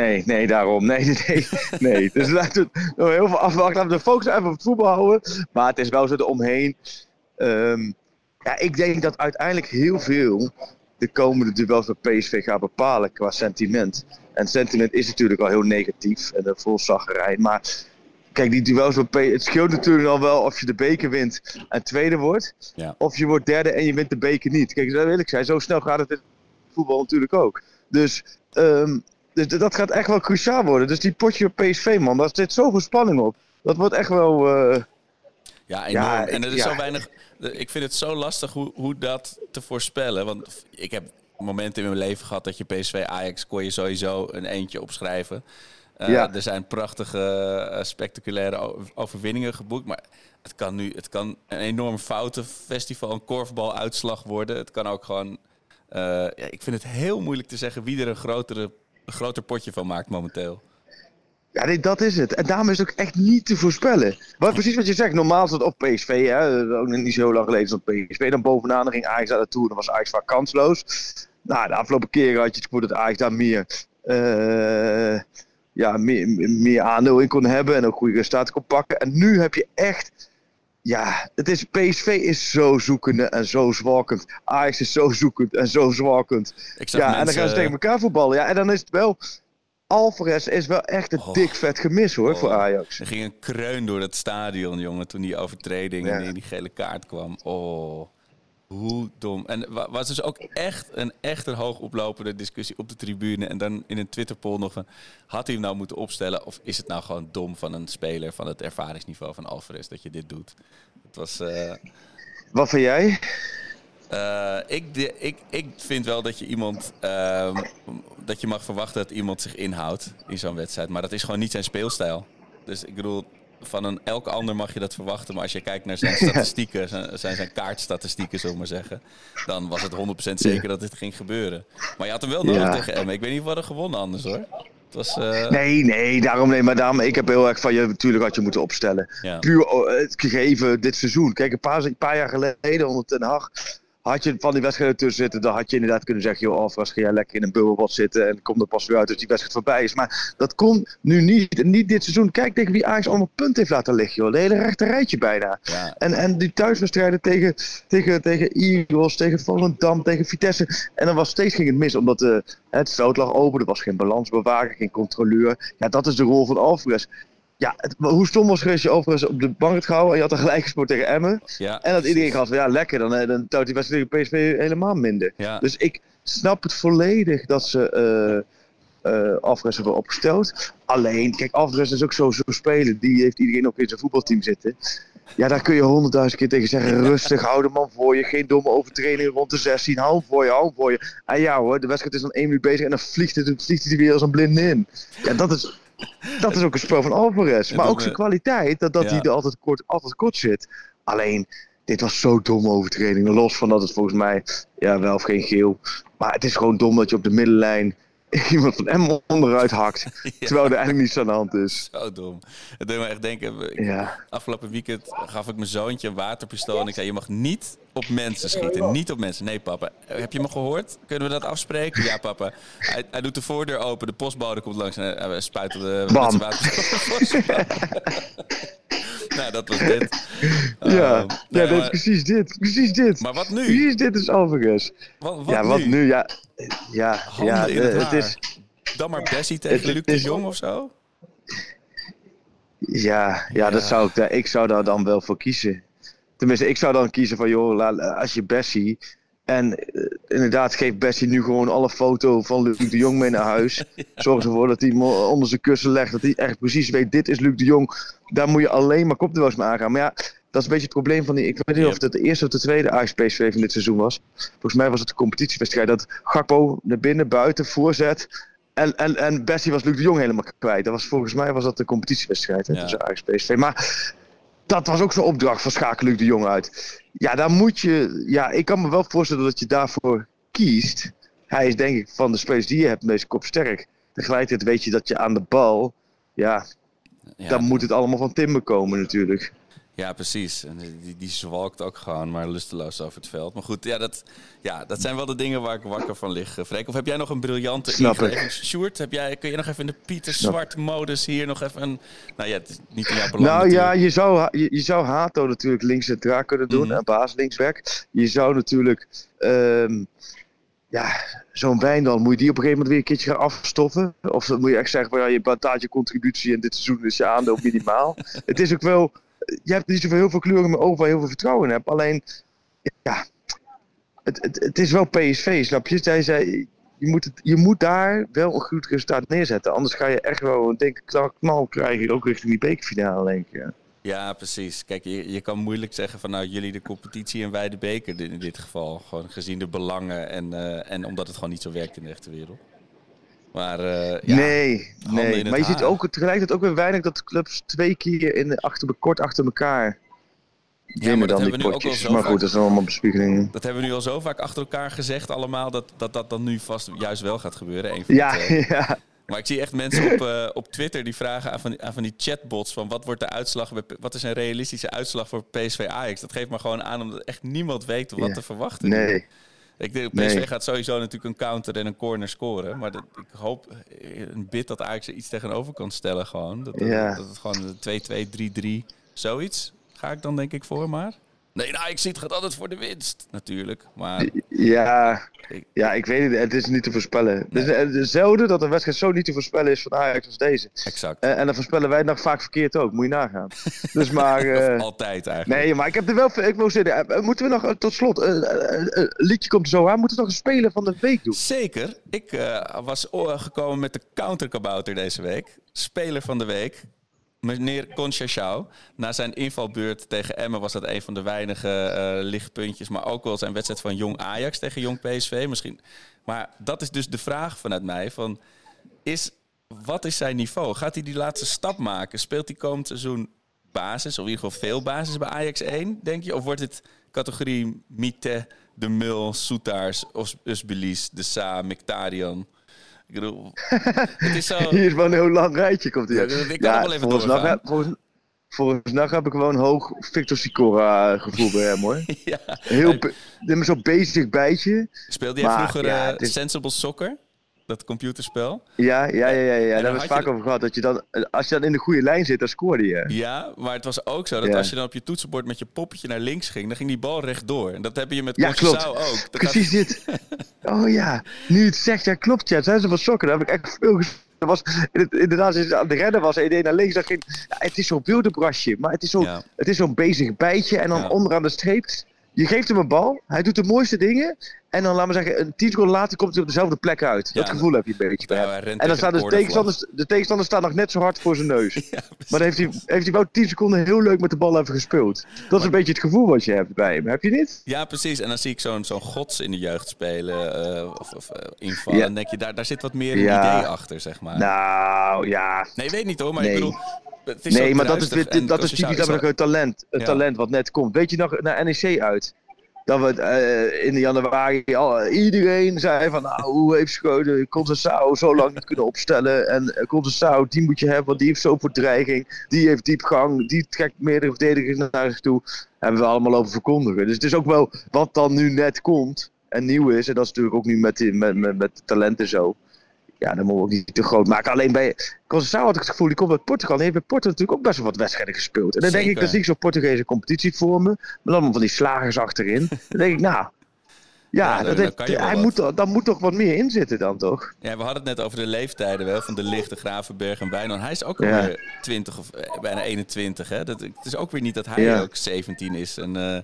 Nee, nee, daarom. Nee, nee, nee. Dus laten we nog heel veel afwachten. Laten we de focus even op het voetbal houden. Maar het is wel zo eromheen. Ehm ja, ik denk dat uiteindelijk heel veel de komende duels met PSV gaat bepalen qua sentiment. En sentiment is natuurlijk al heel negatief en vol zaggerij. Maar kijk, die duels met PSV, het scheelt natuurlijk al wel of je de beker wint en tweede wordt. Ja. Of je wordt derde en je wint de beker niet. Kijk, dat wil ik zijn. Zo snel gaat het in voetbal natuurlijk ook. Dus, ehm, dat gaat echt wel cruciaal worden. Dus die potje op PSV, man, daar zit zoveel spanning op. Dat wordt echt wel... eh, Ja, enorm. Ja, en er is ja. zo weinig. Ik vind het zo lastig hoe, hoe dat te voorspellen. Want ik heb momenten in mijn leven gehad dat je PSV Ajax kon je sowieso een eentje opschrijven. Eh, Ja. Er zijn prachtige, eh, spectaculaire overwinningen geboekt. Maar het kan nu het kan een enorm foutenfestival, een korfbaluitslag worden. Het kan ook gewoon. ja, ik vind het heel moeilijk te zeggen wie er een, grotere, een groter potje van maakt momenteel. Ja, dat is het. En daarom is het ook echt niet te voorspellen. Maar precies wat je zegt, normaal het op PSV, hè, ook niet zo lang geleden stond PSV dan bovenaan, dan ging Ajax aan de Tour, dan was Ajax vaak kansloos. Nou, de afgelopen keren had je het gevoel dat Ajax daar meer, eh, ja, meer, meer aandeel in kon hebben en ook goede resultaten kon pakken. En nu heb je echt, ja, het is, PSV is zo zoekende en zo zwakend. Ajax is zo zoekend en zo zag Ja, en dan gaan ze tegen elkaar voetballen. Ja, en dan is het wel. Alvarez is wel echt een Oh. dik vet gemis hoor, voor Oh. Ajax. Er ging een kreun door het stadion, jongen, toen die overtreding Ja. en die gele kaart kwam. Oh, hoe dom. En wa- was dus ook echt een, echt een hoog oplopende discussie op de tribune. En dan in een Twitter-poll nog van, had hij hem nou moeten opstellen? Of is het nou gewoon dom van een speler van het ervaringsniveau van Alvarez dat je dit doet? Het was... eh, Wat vind jij? eh, ik, de- ik, ik vind wel dat je iemand. ehm, dat je mag verwachten dat iemand zich inhoudt in zo'n wedstrijd. Maar dat is gewoon niet zijn speelstijl. Dus ik bedoel, van een elk ander mag je dat verwachten. Maar als je kijkt naar zijn statistieken, zijn, zijn, kaartstatistieken, zullen we maar zeggen. Dan was het 100% zeker dat dit ging gebeuren. Maar je had hem wel nodig Ja. tegen Emmen. Ik weet niet wat er gewonnen anders hoor. Het was. eh, Nee, nee, daarom nee, maar daarom, ik heb heel erg van je, natuurlijk had je moeten opstellen. Ja. Puur oh, het gegeven dit seizoen. Kijk, een paar, een paar jaar geleden onder Ten Hag had je van die wedstrijden tussen zitten. Dan had je inderdaad kunnen zeggen, joh, Alvarez, ga jij lekker in een bubbelbad zitten en kom er pas weer uit als die wedstrijd voorbij is. Maar dat kon nu niet, niet dit seizoen. Kijk tegen wie Ajax allemaal punten heeft laten liggen, joh. De hele rechte rijtje bijna. ja. En, en die thuiswedstrijden tegen, tegen, tegen Eagles, tegen Volendam, tegen Vitesse. En dan was steeds ging het mis, omdat eh, het veld lag open. Er was geen balansbewaker, geen controleur. Ja, dat is de rol van Alvarez. Ja, het- hoe stom was het als je Alvarez op de bank had gehouden en je had een gelijk gespeeld tegen Emmen. ja. En dat iedereen van, ja lekker, dan, eh, dan touwt die wedstrijd tegen PSV helemaal minder. Ja. Dus ik snap het volledig dat ze eh Alvarez hebben opgesteld. Alleen, kijk, Alvarez is ook zo- zo'n speler. Die heeft iedereen ook in zijn voetbalteam zitten. Ja, daar kun je honderdduizend keer tegen zeggen. Rustig, hou de man voor je. Geen domme overtredingen rond de 16. Hou hem voor je, hou hem voor je. En ja hoor, de wedstrijd is dan één minuut bezig en dan vliegt, het, vliegt hij er weer als een blinde in. Ja, dat is, dat is ook een spel van Alvarez. Maar ook zijn we- kwaliteit, dat, dat Ja. hij er altijd kort, altijd kort zit. Alleen, dit was zo domme overtreding. Los van dat het volgens mij, ja, wel of geen geel. Maar het is gewoon dom dat je op de middenlijn iemand van Emmen onderuit hakt. Terwijl er eigenlijk niets aan de hand is. Zo dom. Het deed me echt denken. ik- Ja. Afgelopen weekend gaf ik mijn zoontje een waterpistool. En ik zei: Je mag niet op mensen schieten. Niet op mensen. Nee, papa. Heb je me gehoord? Kunnen we dat afspreken? Ja, papa. Hij, hij doet de voordeur open. De postbode komt langs. En hij spuit op de waterpistool. nou, dat was dit. Ja, Uh, ja nee, dat is maar, precies dit. Precies dit. maar wat nu? Precies dit is Alvarez. Wat, wat ja, wat nu? Ja, ja, Handen ja in het is... Dan maar Bessie tegen Het- Luc de is- Jong of zo? Ja, ja, dat zou ik, ik zou daar dan wel voor kiezen. Tenminste, ik zou dan kiezen van, joh, als je Bessie... En eh, inderdaad, geef Bessie nu gewoon alle foto van Luc de Jong mee naar huis. Zorg ervoor dat hij onder zijn kussen legt. Dat hij echt precies weet, dit is Luc de Jong. Daar moet je alleen maar kopduels mee aangaan. Maar ja, dat is een beetje het probleem van die... Ik weet niet of het de eerste of de tweede PSV van dit seizoen was. Volgens mij was het de competitiewedstrijd. Dat Gakpo naar binnen, buiten, voorzet... En, en, en Bessie was Luc de Jong helemaal kwijt. Dat was, volgens mij was dat de competitiewedstrijd hè, Ja. tussen Ajax PSV. Maar dat was ook zo'n opdracht van schakel de Jong uit. Ja, daar moet je... Ja, ik kan me wel voorstellen dat je daarvoor kiest. Hij is denk ik van de spelers die je hebt meest kopsterk. Tegelijkertijd weet je dat je aan de bal... Ja, Ja, dan moet het allemaal van Timber komen natuurlijk. Ja, precies. En die, die zwalkt ook gewoon maar lusteloos over het veld. Maar goed, ja, dat, ja, dat zijn wel de dingen waar ik wakker van lig. eh, Freek, of heb jij nog een briljante Snap ingeving? Sjoerd, heb jij, kun je nog even in de Pieter Snap. Zwart modus hier nog even een... Nou ja, het is niet in jouw belang Nou ja, je zou, je, je zou Hato natuurlijk links centraal kunnen doen. Mhm. En baas linksback. Je zou natuurlijk... ehm, ja, zo'n Wijndal, moet je die op een gegeven moment weer een keertje gaan afstoffen? Of dan moet je echt zeggen van ja, je betaalt je contributie en dit seizoen is je aandeel minimaal. het is ook wel... Je hebt niet zoveel heel veel kleuren meer over waar je heel veel vertrouwen in hebt. Alleen, ja... Het, het, het is wel PSV, snap je? Zij zei, je, moet het, je moet daar wel een goed resultaat neerzetten. Anders ga je echt wel, denk ik, knal, krijgen. Ook richting die bekerfinale, denk ik. Ja. Ja, precies. Kijk, je, je kan moeilijk zeggen van nou, jullie de competitie en wij de beker in dit geval. Gewoon gezien de belangen en, eh, en omdat het gewoon niet zo werkt in de echte wereld. Maar eh, ja, nee, nee. Maar je ziet ook tegelijkertijd ook weer weinig dat clubs twee keer in, achter, kort achter elkaar winnen dat dan die hebben we nu ook al zo Maar vaak- goed, dat is allemaal bespiegelingen. dat hebben we nu al zo vaak achter elkaar gezegd allemaal, dat dat, dat dan nu vast juist wel gaat gebeuren. Een van Ja, de ja. Maar ik zie echt mensen op, eh, op Twitter die vragen aan van, aan van die chatbots van wat wordt de uitslag, wat is een realistische uitslag voor PSV Ajax? Dat geeft maar gewoon aan omdat echt niemand weet wat Ja. te verwachten. Nee. Ik denk, PSV Nee. gaat sowieso natuurlijk een counter en een corner scoren. Maar dat, ik hoop eh, een bid dat Ajax er iets tegenover kan stellen gewoon. Dat, dat- Ja. dat het gewoon een 2-2, 3-3, zoiets ga ik dan denk ik voor maar. Nee, nou, ik zie het gaat altijd voor de winst, natuurlijk. Maar Ja, Ik- ja, ik weet het. Het is niet te voorspellen. Het is zelden dat een wedstrijd zo niet te voorspellen is van Ajax als deze. exact. Eh, en dan voorspellen wij het nog vaak verkeerd ook. Moet je nagaan. Dus maar... eh, altijd eigenlijk. Nee, maar ik heb er wel... Ik wil zeggen, eh, moeten we nog tot slot... een liedje komt zo aan. Moeten we nog een speler van de week doen? Zeker. Ik was gekomen met de counterkabouter deze week. Speler van de week. Meneer Conchachau. Na zijn invalbeurt tegen Emmen was dat een van de weinige eh, lichtpuntjes. Maar ook wel zijn wedstrijd van Jong Ajax tegen Jong PSV. Misschien. Maar dat is dus de vraag vanuit mij. Van, is, wat is zijn niveau? Gaat hij die laatste stap maken? Speelt hij komend seizoen basis? Of in ieder geval veel basis bij Ajax 1, denk je? Of wordt het categorie Mite, De Mul, Soetaars, Os- Usbelis, De Sa, Mkhitaryan? Ik bedoel, het is zo... Hier is wel een heel lang rijtje, komt hier. Ja, ik kan nog wel even doorgaan. Nacht, volgens, volgens Nacht heb ik gewoon hoog Victor Sicora gevoel bij hem, hoor. Ja. Heel, zo'n bezig bijtje. Speelde jij Maar, vroeger ja, eh, is- Sensible Soccer? Dat computerspel? Ja, ja, ja, ja, ja. daar dan hebben we het vaak over gehad. Dat je dan, als je dan in de goede lijn zit, dan scoorde je. Ja, maar het was ook zo dat Ja. als je dan op je toetsenbord met je poppetje naar links ging, dan ging die bal rechtdoor. En dat heb je met Ja, klopt. ook. Dat Precies dit. Oh ja, nu het zegt, ja klopt ja. Zijn ze van sokken, daar heb ik echt veel ges- dat was, inderdaad, als je aan de rennen was en naar links, dan ging, ja, het is zo'n wildebrasje, maar het is zo'n Ja. het is zo'n bezig bijtje en dan onderaan de streep, je geeft hem een bal, hij doet de mooiste dingen en dan, laten we zeggen, een tien seconden later komt hij op dezelfde plek uit. Ja, dat gevoel heb je een beetje bij En dan tegen staan de tegenstanders, de tegenstanders staan nog net zo hard voor zijn neus. Ja, Maar dan heeft hij, heeft hij wel 10 seconden heel leuk met de bal even gespeeld. Dat is een beetje het gevoel wat je hebt bij hem. Heb je niet? Ja, precies. En dan zie ik zo'n zo'n gods in de jeugd spelen uh, of, of uh, invallen. Ja. En dan denk je, daar, daar zit wat meer idee achter, zeg maar. Nou, ja. Nee, weet niet hoor, maar Nee. ik bedoel... Het is Nee, maar dat is, dit- dat is typisch talent. Een Ja. talent wat net komt. Weet je nog naar NEC uit? Dat we eh, in januari al, iedereen zei van nou, hoe heeft Schoten Conceição zo lang niet kunnen opstellen. En uh, Conceição, die moet je hebben, want die heeft zoveel dreiging. Die heeft diepgang, die trekt meerdere verdedigers naar zich toe. Hebben we allemaal over verkondigen. Dus het is ook wel wat dan nu net komt en nieuw is. En dat is natuurlijk ook nu met, met, met, met talenten zo. Ja, dan moeten we ook niet te groot maken. Alleen bij Conceição had ik het gevoel, die komt uit Portugal. En heeft bij Porto natuurlijk ook best wel wat wedstrijden gespeeld. En dan denk ik, dan zie ik zo'n Portugese competitie voor me. Met allemaal van die slagers achterin. dan denk ik, nou... Ja, Ja, dan- dat dan heeft- hij wat. moet, daar moet toch wat meer in zitten dan, toch? Ja, we hadden het net over de leeftijden wel, van de Licht, de Gravenberg en Wijnand. Hij is ook Ja. alweer 20 of eh, bijna 21. Hè? Dat, het is ook weer niet dat hij Ja. ook 17 is. En, eh,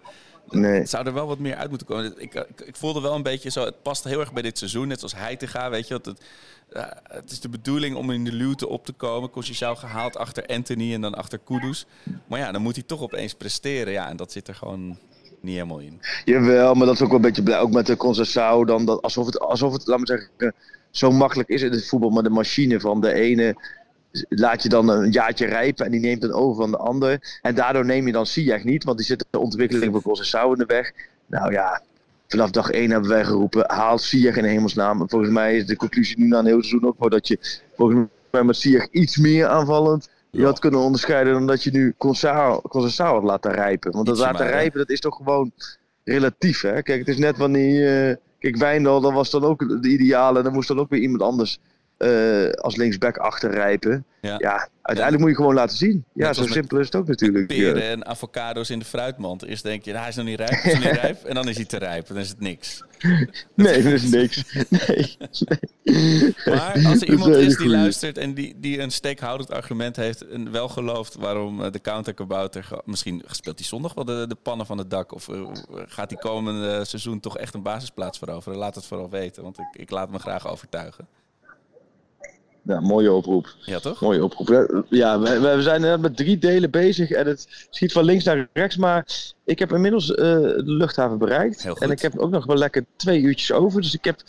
Nee. Het zou er wel wat meer uit moeten komen. Ik, ik, ik voelde wel een beetje zo, het past heel erg bij dit seizoen, net zoals hij te gaan, weet je. Dat het, eh, het is de bedoeling om in de luwte op te komen. Conceição gehaald achter Anthony en dan achter Kudus. Maar ja, dan moet hij toch opeens presteren. Ja, en dat zit er gewoon niet helemaal in. Jawel, maar dat is ook wel een beetje blij. Ook met de Conceição, dan dat, alsof het, alsof het, laat me zeggen, zo makkelijk is in het voetbal. Maar de machine van de ene laat je dan een jaartje rijpen en die neemt dan over van de ander. En daardoor neem je dan Ziyech niet, want die zit de ontwikkeling van Conceição in de weg. Nou ja, vanaf dag 1 hebben wij geroepen, haal Ziyech in hemelsnaam. En volgens mij is de conclusie nu na een heel seizoen ook dat je volgens mij met iets meer aanvallend je had kunnen onderscheiden dan dat je nu Conceição had laten rijpen. Want dat laten rijpen, dat is toch gewoon relatief, hè? Kijk, het is net wanneer... eh kijk, Wijndal, dat was dan ook de ideale. En dan moest dan ook weer iemand anders eh, als linksback achterrijpen. Ja. Ja. uiteindelijk moet je gewoon laten zien. Ja, Net zo simpel is het ook natuurlijk. Peren en avocado's in de fruitmand. Eerst denk je, nou, hij is nog niet rijp, hij is nog niet rijp. En dan is hij te rijp, en dan is het niks. Nee, dat is niks. Nee. Maar als er is iemand is die luistert en die, die een steekhoudend argument heeft en wel gelooft waarom eh, de counterkabouter, misschien speelt hij zondag wel de, de pannen van het dak of eh, gaat hij komende seizoen toch echt een basisplaats veroveren? Laat het vooral weten, want ik, ik laat me graag overtuigen. Ja, mooie oproep. Ja, toch? Mooie oproep. Ja, we, we zijn eh, met drie delen bezig en het schiet van links naar rechts. Maar ik heb inmiddels eh, de luchthaven bereikt. Heel goed. En ik heb ook nog wel lekker twee uurtjes over. Dus ik heb,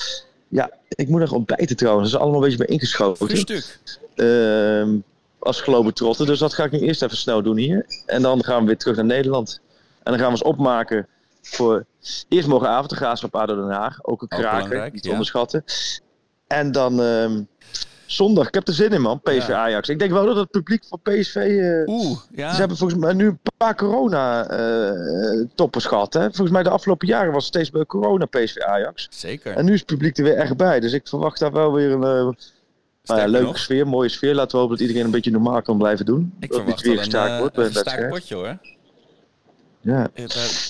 ja, ik moet nog ontbijten trouwens. Dat is allemaal een beetje bij ingeschoten. Stuk. Ehm als globetrotter. Dus dat ga ik nu eerst even snel doen hier. En dan gaan we weer terug naar Nederland. En dan gaan we ons opmaken voor eerst morgenavond de Graafschap ADO Den Haag. Ook een kraker, belangrijk, niet ja. onderschatten. En dan ehm, zondag, ik heb er zin in man, PSV Ja. Ajax. Ik denk wel dat het publiek van PSV... eh, Oeh, ja. Ze hebben volgens mij nu een paar corona-toppers gehad. Hè? Volgens mij de afgelopen jaren was het steeds bij corona PSV Ajax. Zeker. En nu is het publiek er weer echt bij. Dus ik verwacht daar wel weer een... eh, nou ja, leuke nog, sfeer, mooie sfeer. Laten we hopen dat iedereen een beetje normaal kan blijven doen. Ik dat verwacht niet weer gestaakt eh, wordt een een gestaakt wedstrijd. potje hoor. Ja. Eh,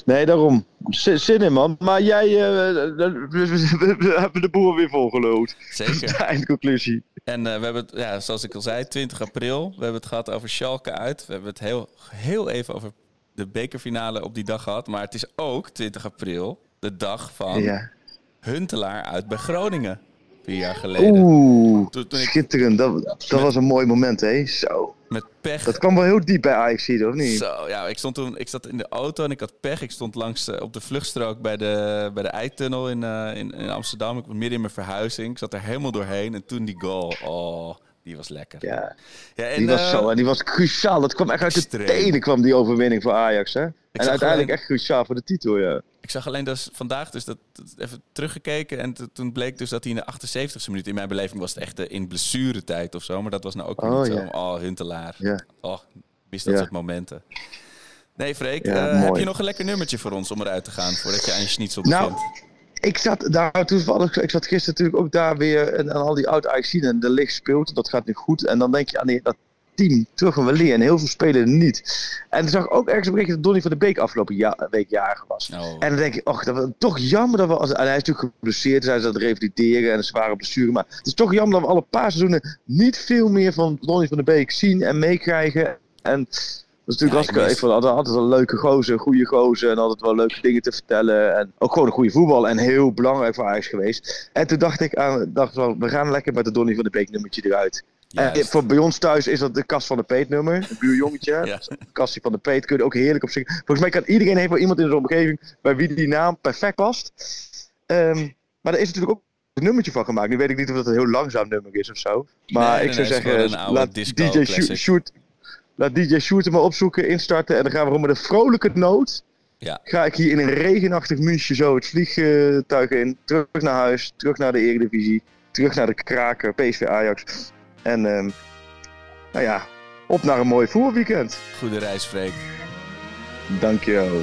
Nee, daarom. Zin in, man. Maar jij, eh, we, we- hebben de boer weer volgelood. Zeker. De eindconclusie. En eh, we hebben het, ja, zoals ik al zei, 20 april. We hebben het gehad over Schalke uit. We hebben het heel, heel even over de bekerfinale op die dag gehad. Maar het is ook 20 april, de dag van Ja. Huntelaar uit bij Groningen. Vier jaar geleden. Oeh, Toen, toen ik schitterend. Dat, dat was een mooi moment, hè? Zo. Met pech... Dat kwam wel heel diep bij Ajax, of niet? Zo, ja, ik stond toen, ik zat in de auto en ik had pech. Ik stond langs eh, op de vluchtstrook bij de, bij de Eitunnel in, eh, in, in Amsterdam. Ik was midden in mijn verhuizing. Ik zat er helemaal doorheen en toen die goal. Oh, die was lekker. Ja, Ja, en, die was eh, zo. En die was cruciaal. Dat kwam echt uit de tenen, kwam die overwinning voor Ajax, hè? En uiteindelijk alleen- echt cruciaal voor de titel, ja. Ik zag alleen dus vandaag dus dat, even teruggekeken en toen bleek dus dat hij in de 78e minuut in mijn beleving was het echt eh, in blessuretijd of zo, maar dat was nou ook Oh, niet zo. Oh, Huntelaar. Ja. Oh, mis dat Ja. soort momenten. Nee, Freek, Ja, eh, heb je nog een lekker nummertje voor ons om eruit te gaan voordat je aan je schnitzel Nou, begint? Ik zat daar toevallig, ik zat gisteren natuurlijk ook daar weer en, en al die oud ajax en de licht speelt, dat gaat nu goed. En dan denk je aan die, dat team terug van Weleer en heel veel spelen niet. En toen zag ik ook ergens een bericht dat Donny van de Beek afgelopen ja, week jarig was. Oh. En dan denk ik, och, dat was toch jammer dat we, als, en hij is natuurlijk geblesseerd, dus hij is aan het revalideren en een zware blessure. Maar het is toch jammer dat we alle paar seizoenen niet veel meer van Donny van de Beek zien en meekrijgen. En dat is natuurlijk Ja, hartstikke, ik vond altijd, een leuke gozer, goede gozer en altijd wel leuke dingen te vertellen. En ook gewoon een goede voetbal en heel belangrijk voor Ajax geweest. En toen dacht ik, aan, dacht wel, we gaan lekker met de Donny van de Beek nummertje eruit. En voor bij ons thuis is dat de kast van de Peet nummer, een buurjongetje. Ja. Kastje van de Peet kun je ook heerlijk op zingen. Volgens mij kan iedereen heeft wel iemand in zijn omgeving bij wie die naam perfect past. Ehm, maar er is natuurlijk ook een nummertje van gemaakt. Nu weet ik niet of dat een heel langzaam nummer is of zo. Maar Nee, ik zou nee, zeggen, laat DJ. Shoot, laat DJ Shoot hem maar opzoeken, instarten. En dan gaan we met een vrolijke noot. Ja. Ga ik hier in een regenachtig München zo het vliegtuig in. Terug naar huis, terug naar de Eredivisie. Terug naar de kraker, PSV Ajax. En ehm, nou ja, op naar een mooi voetbalweekend. Goede reis, Freek. Dankjewel.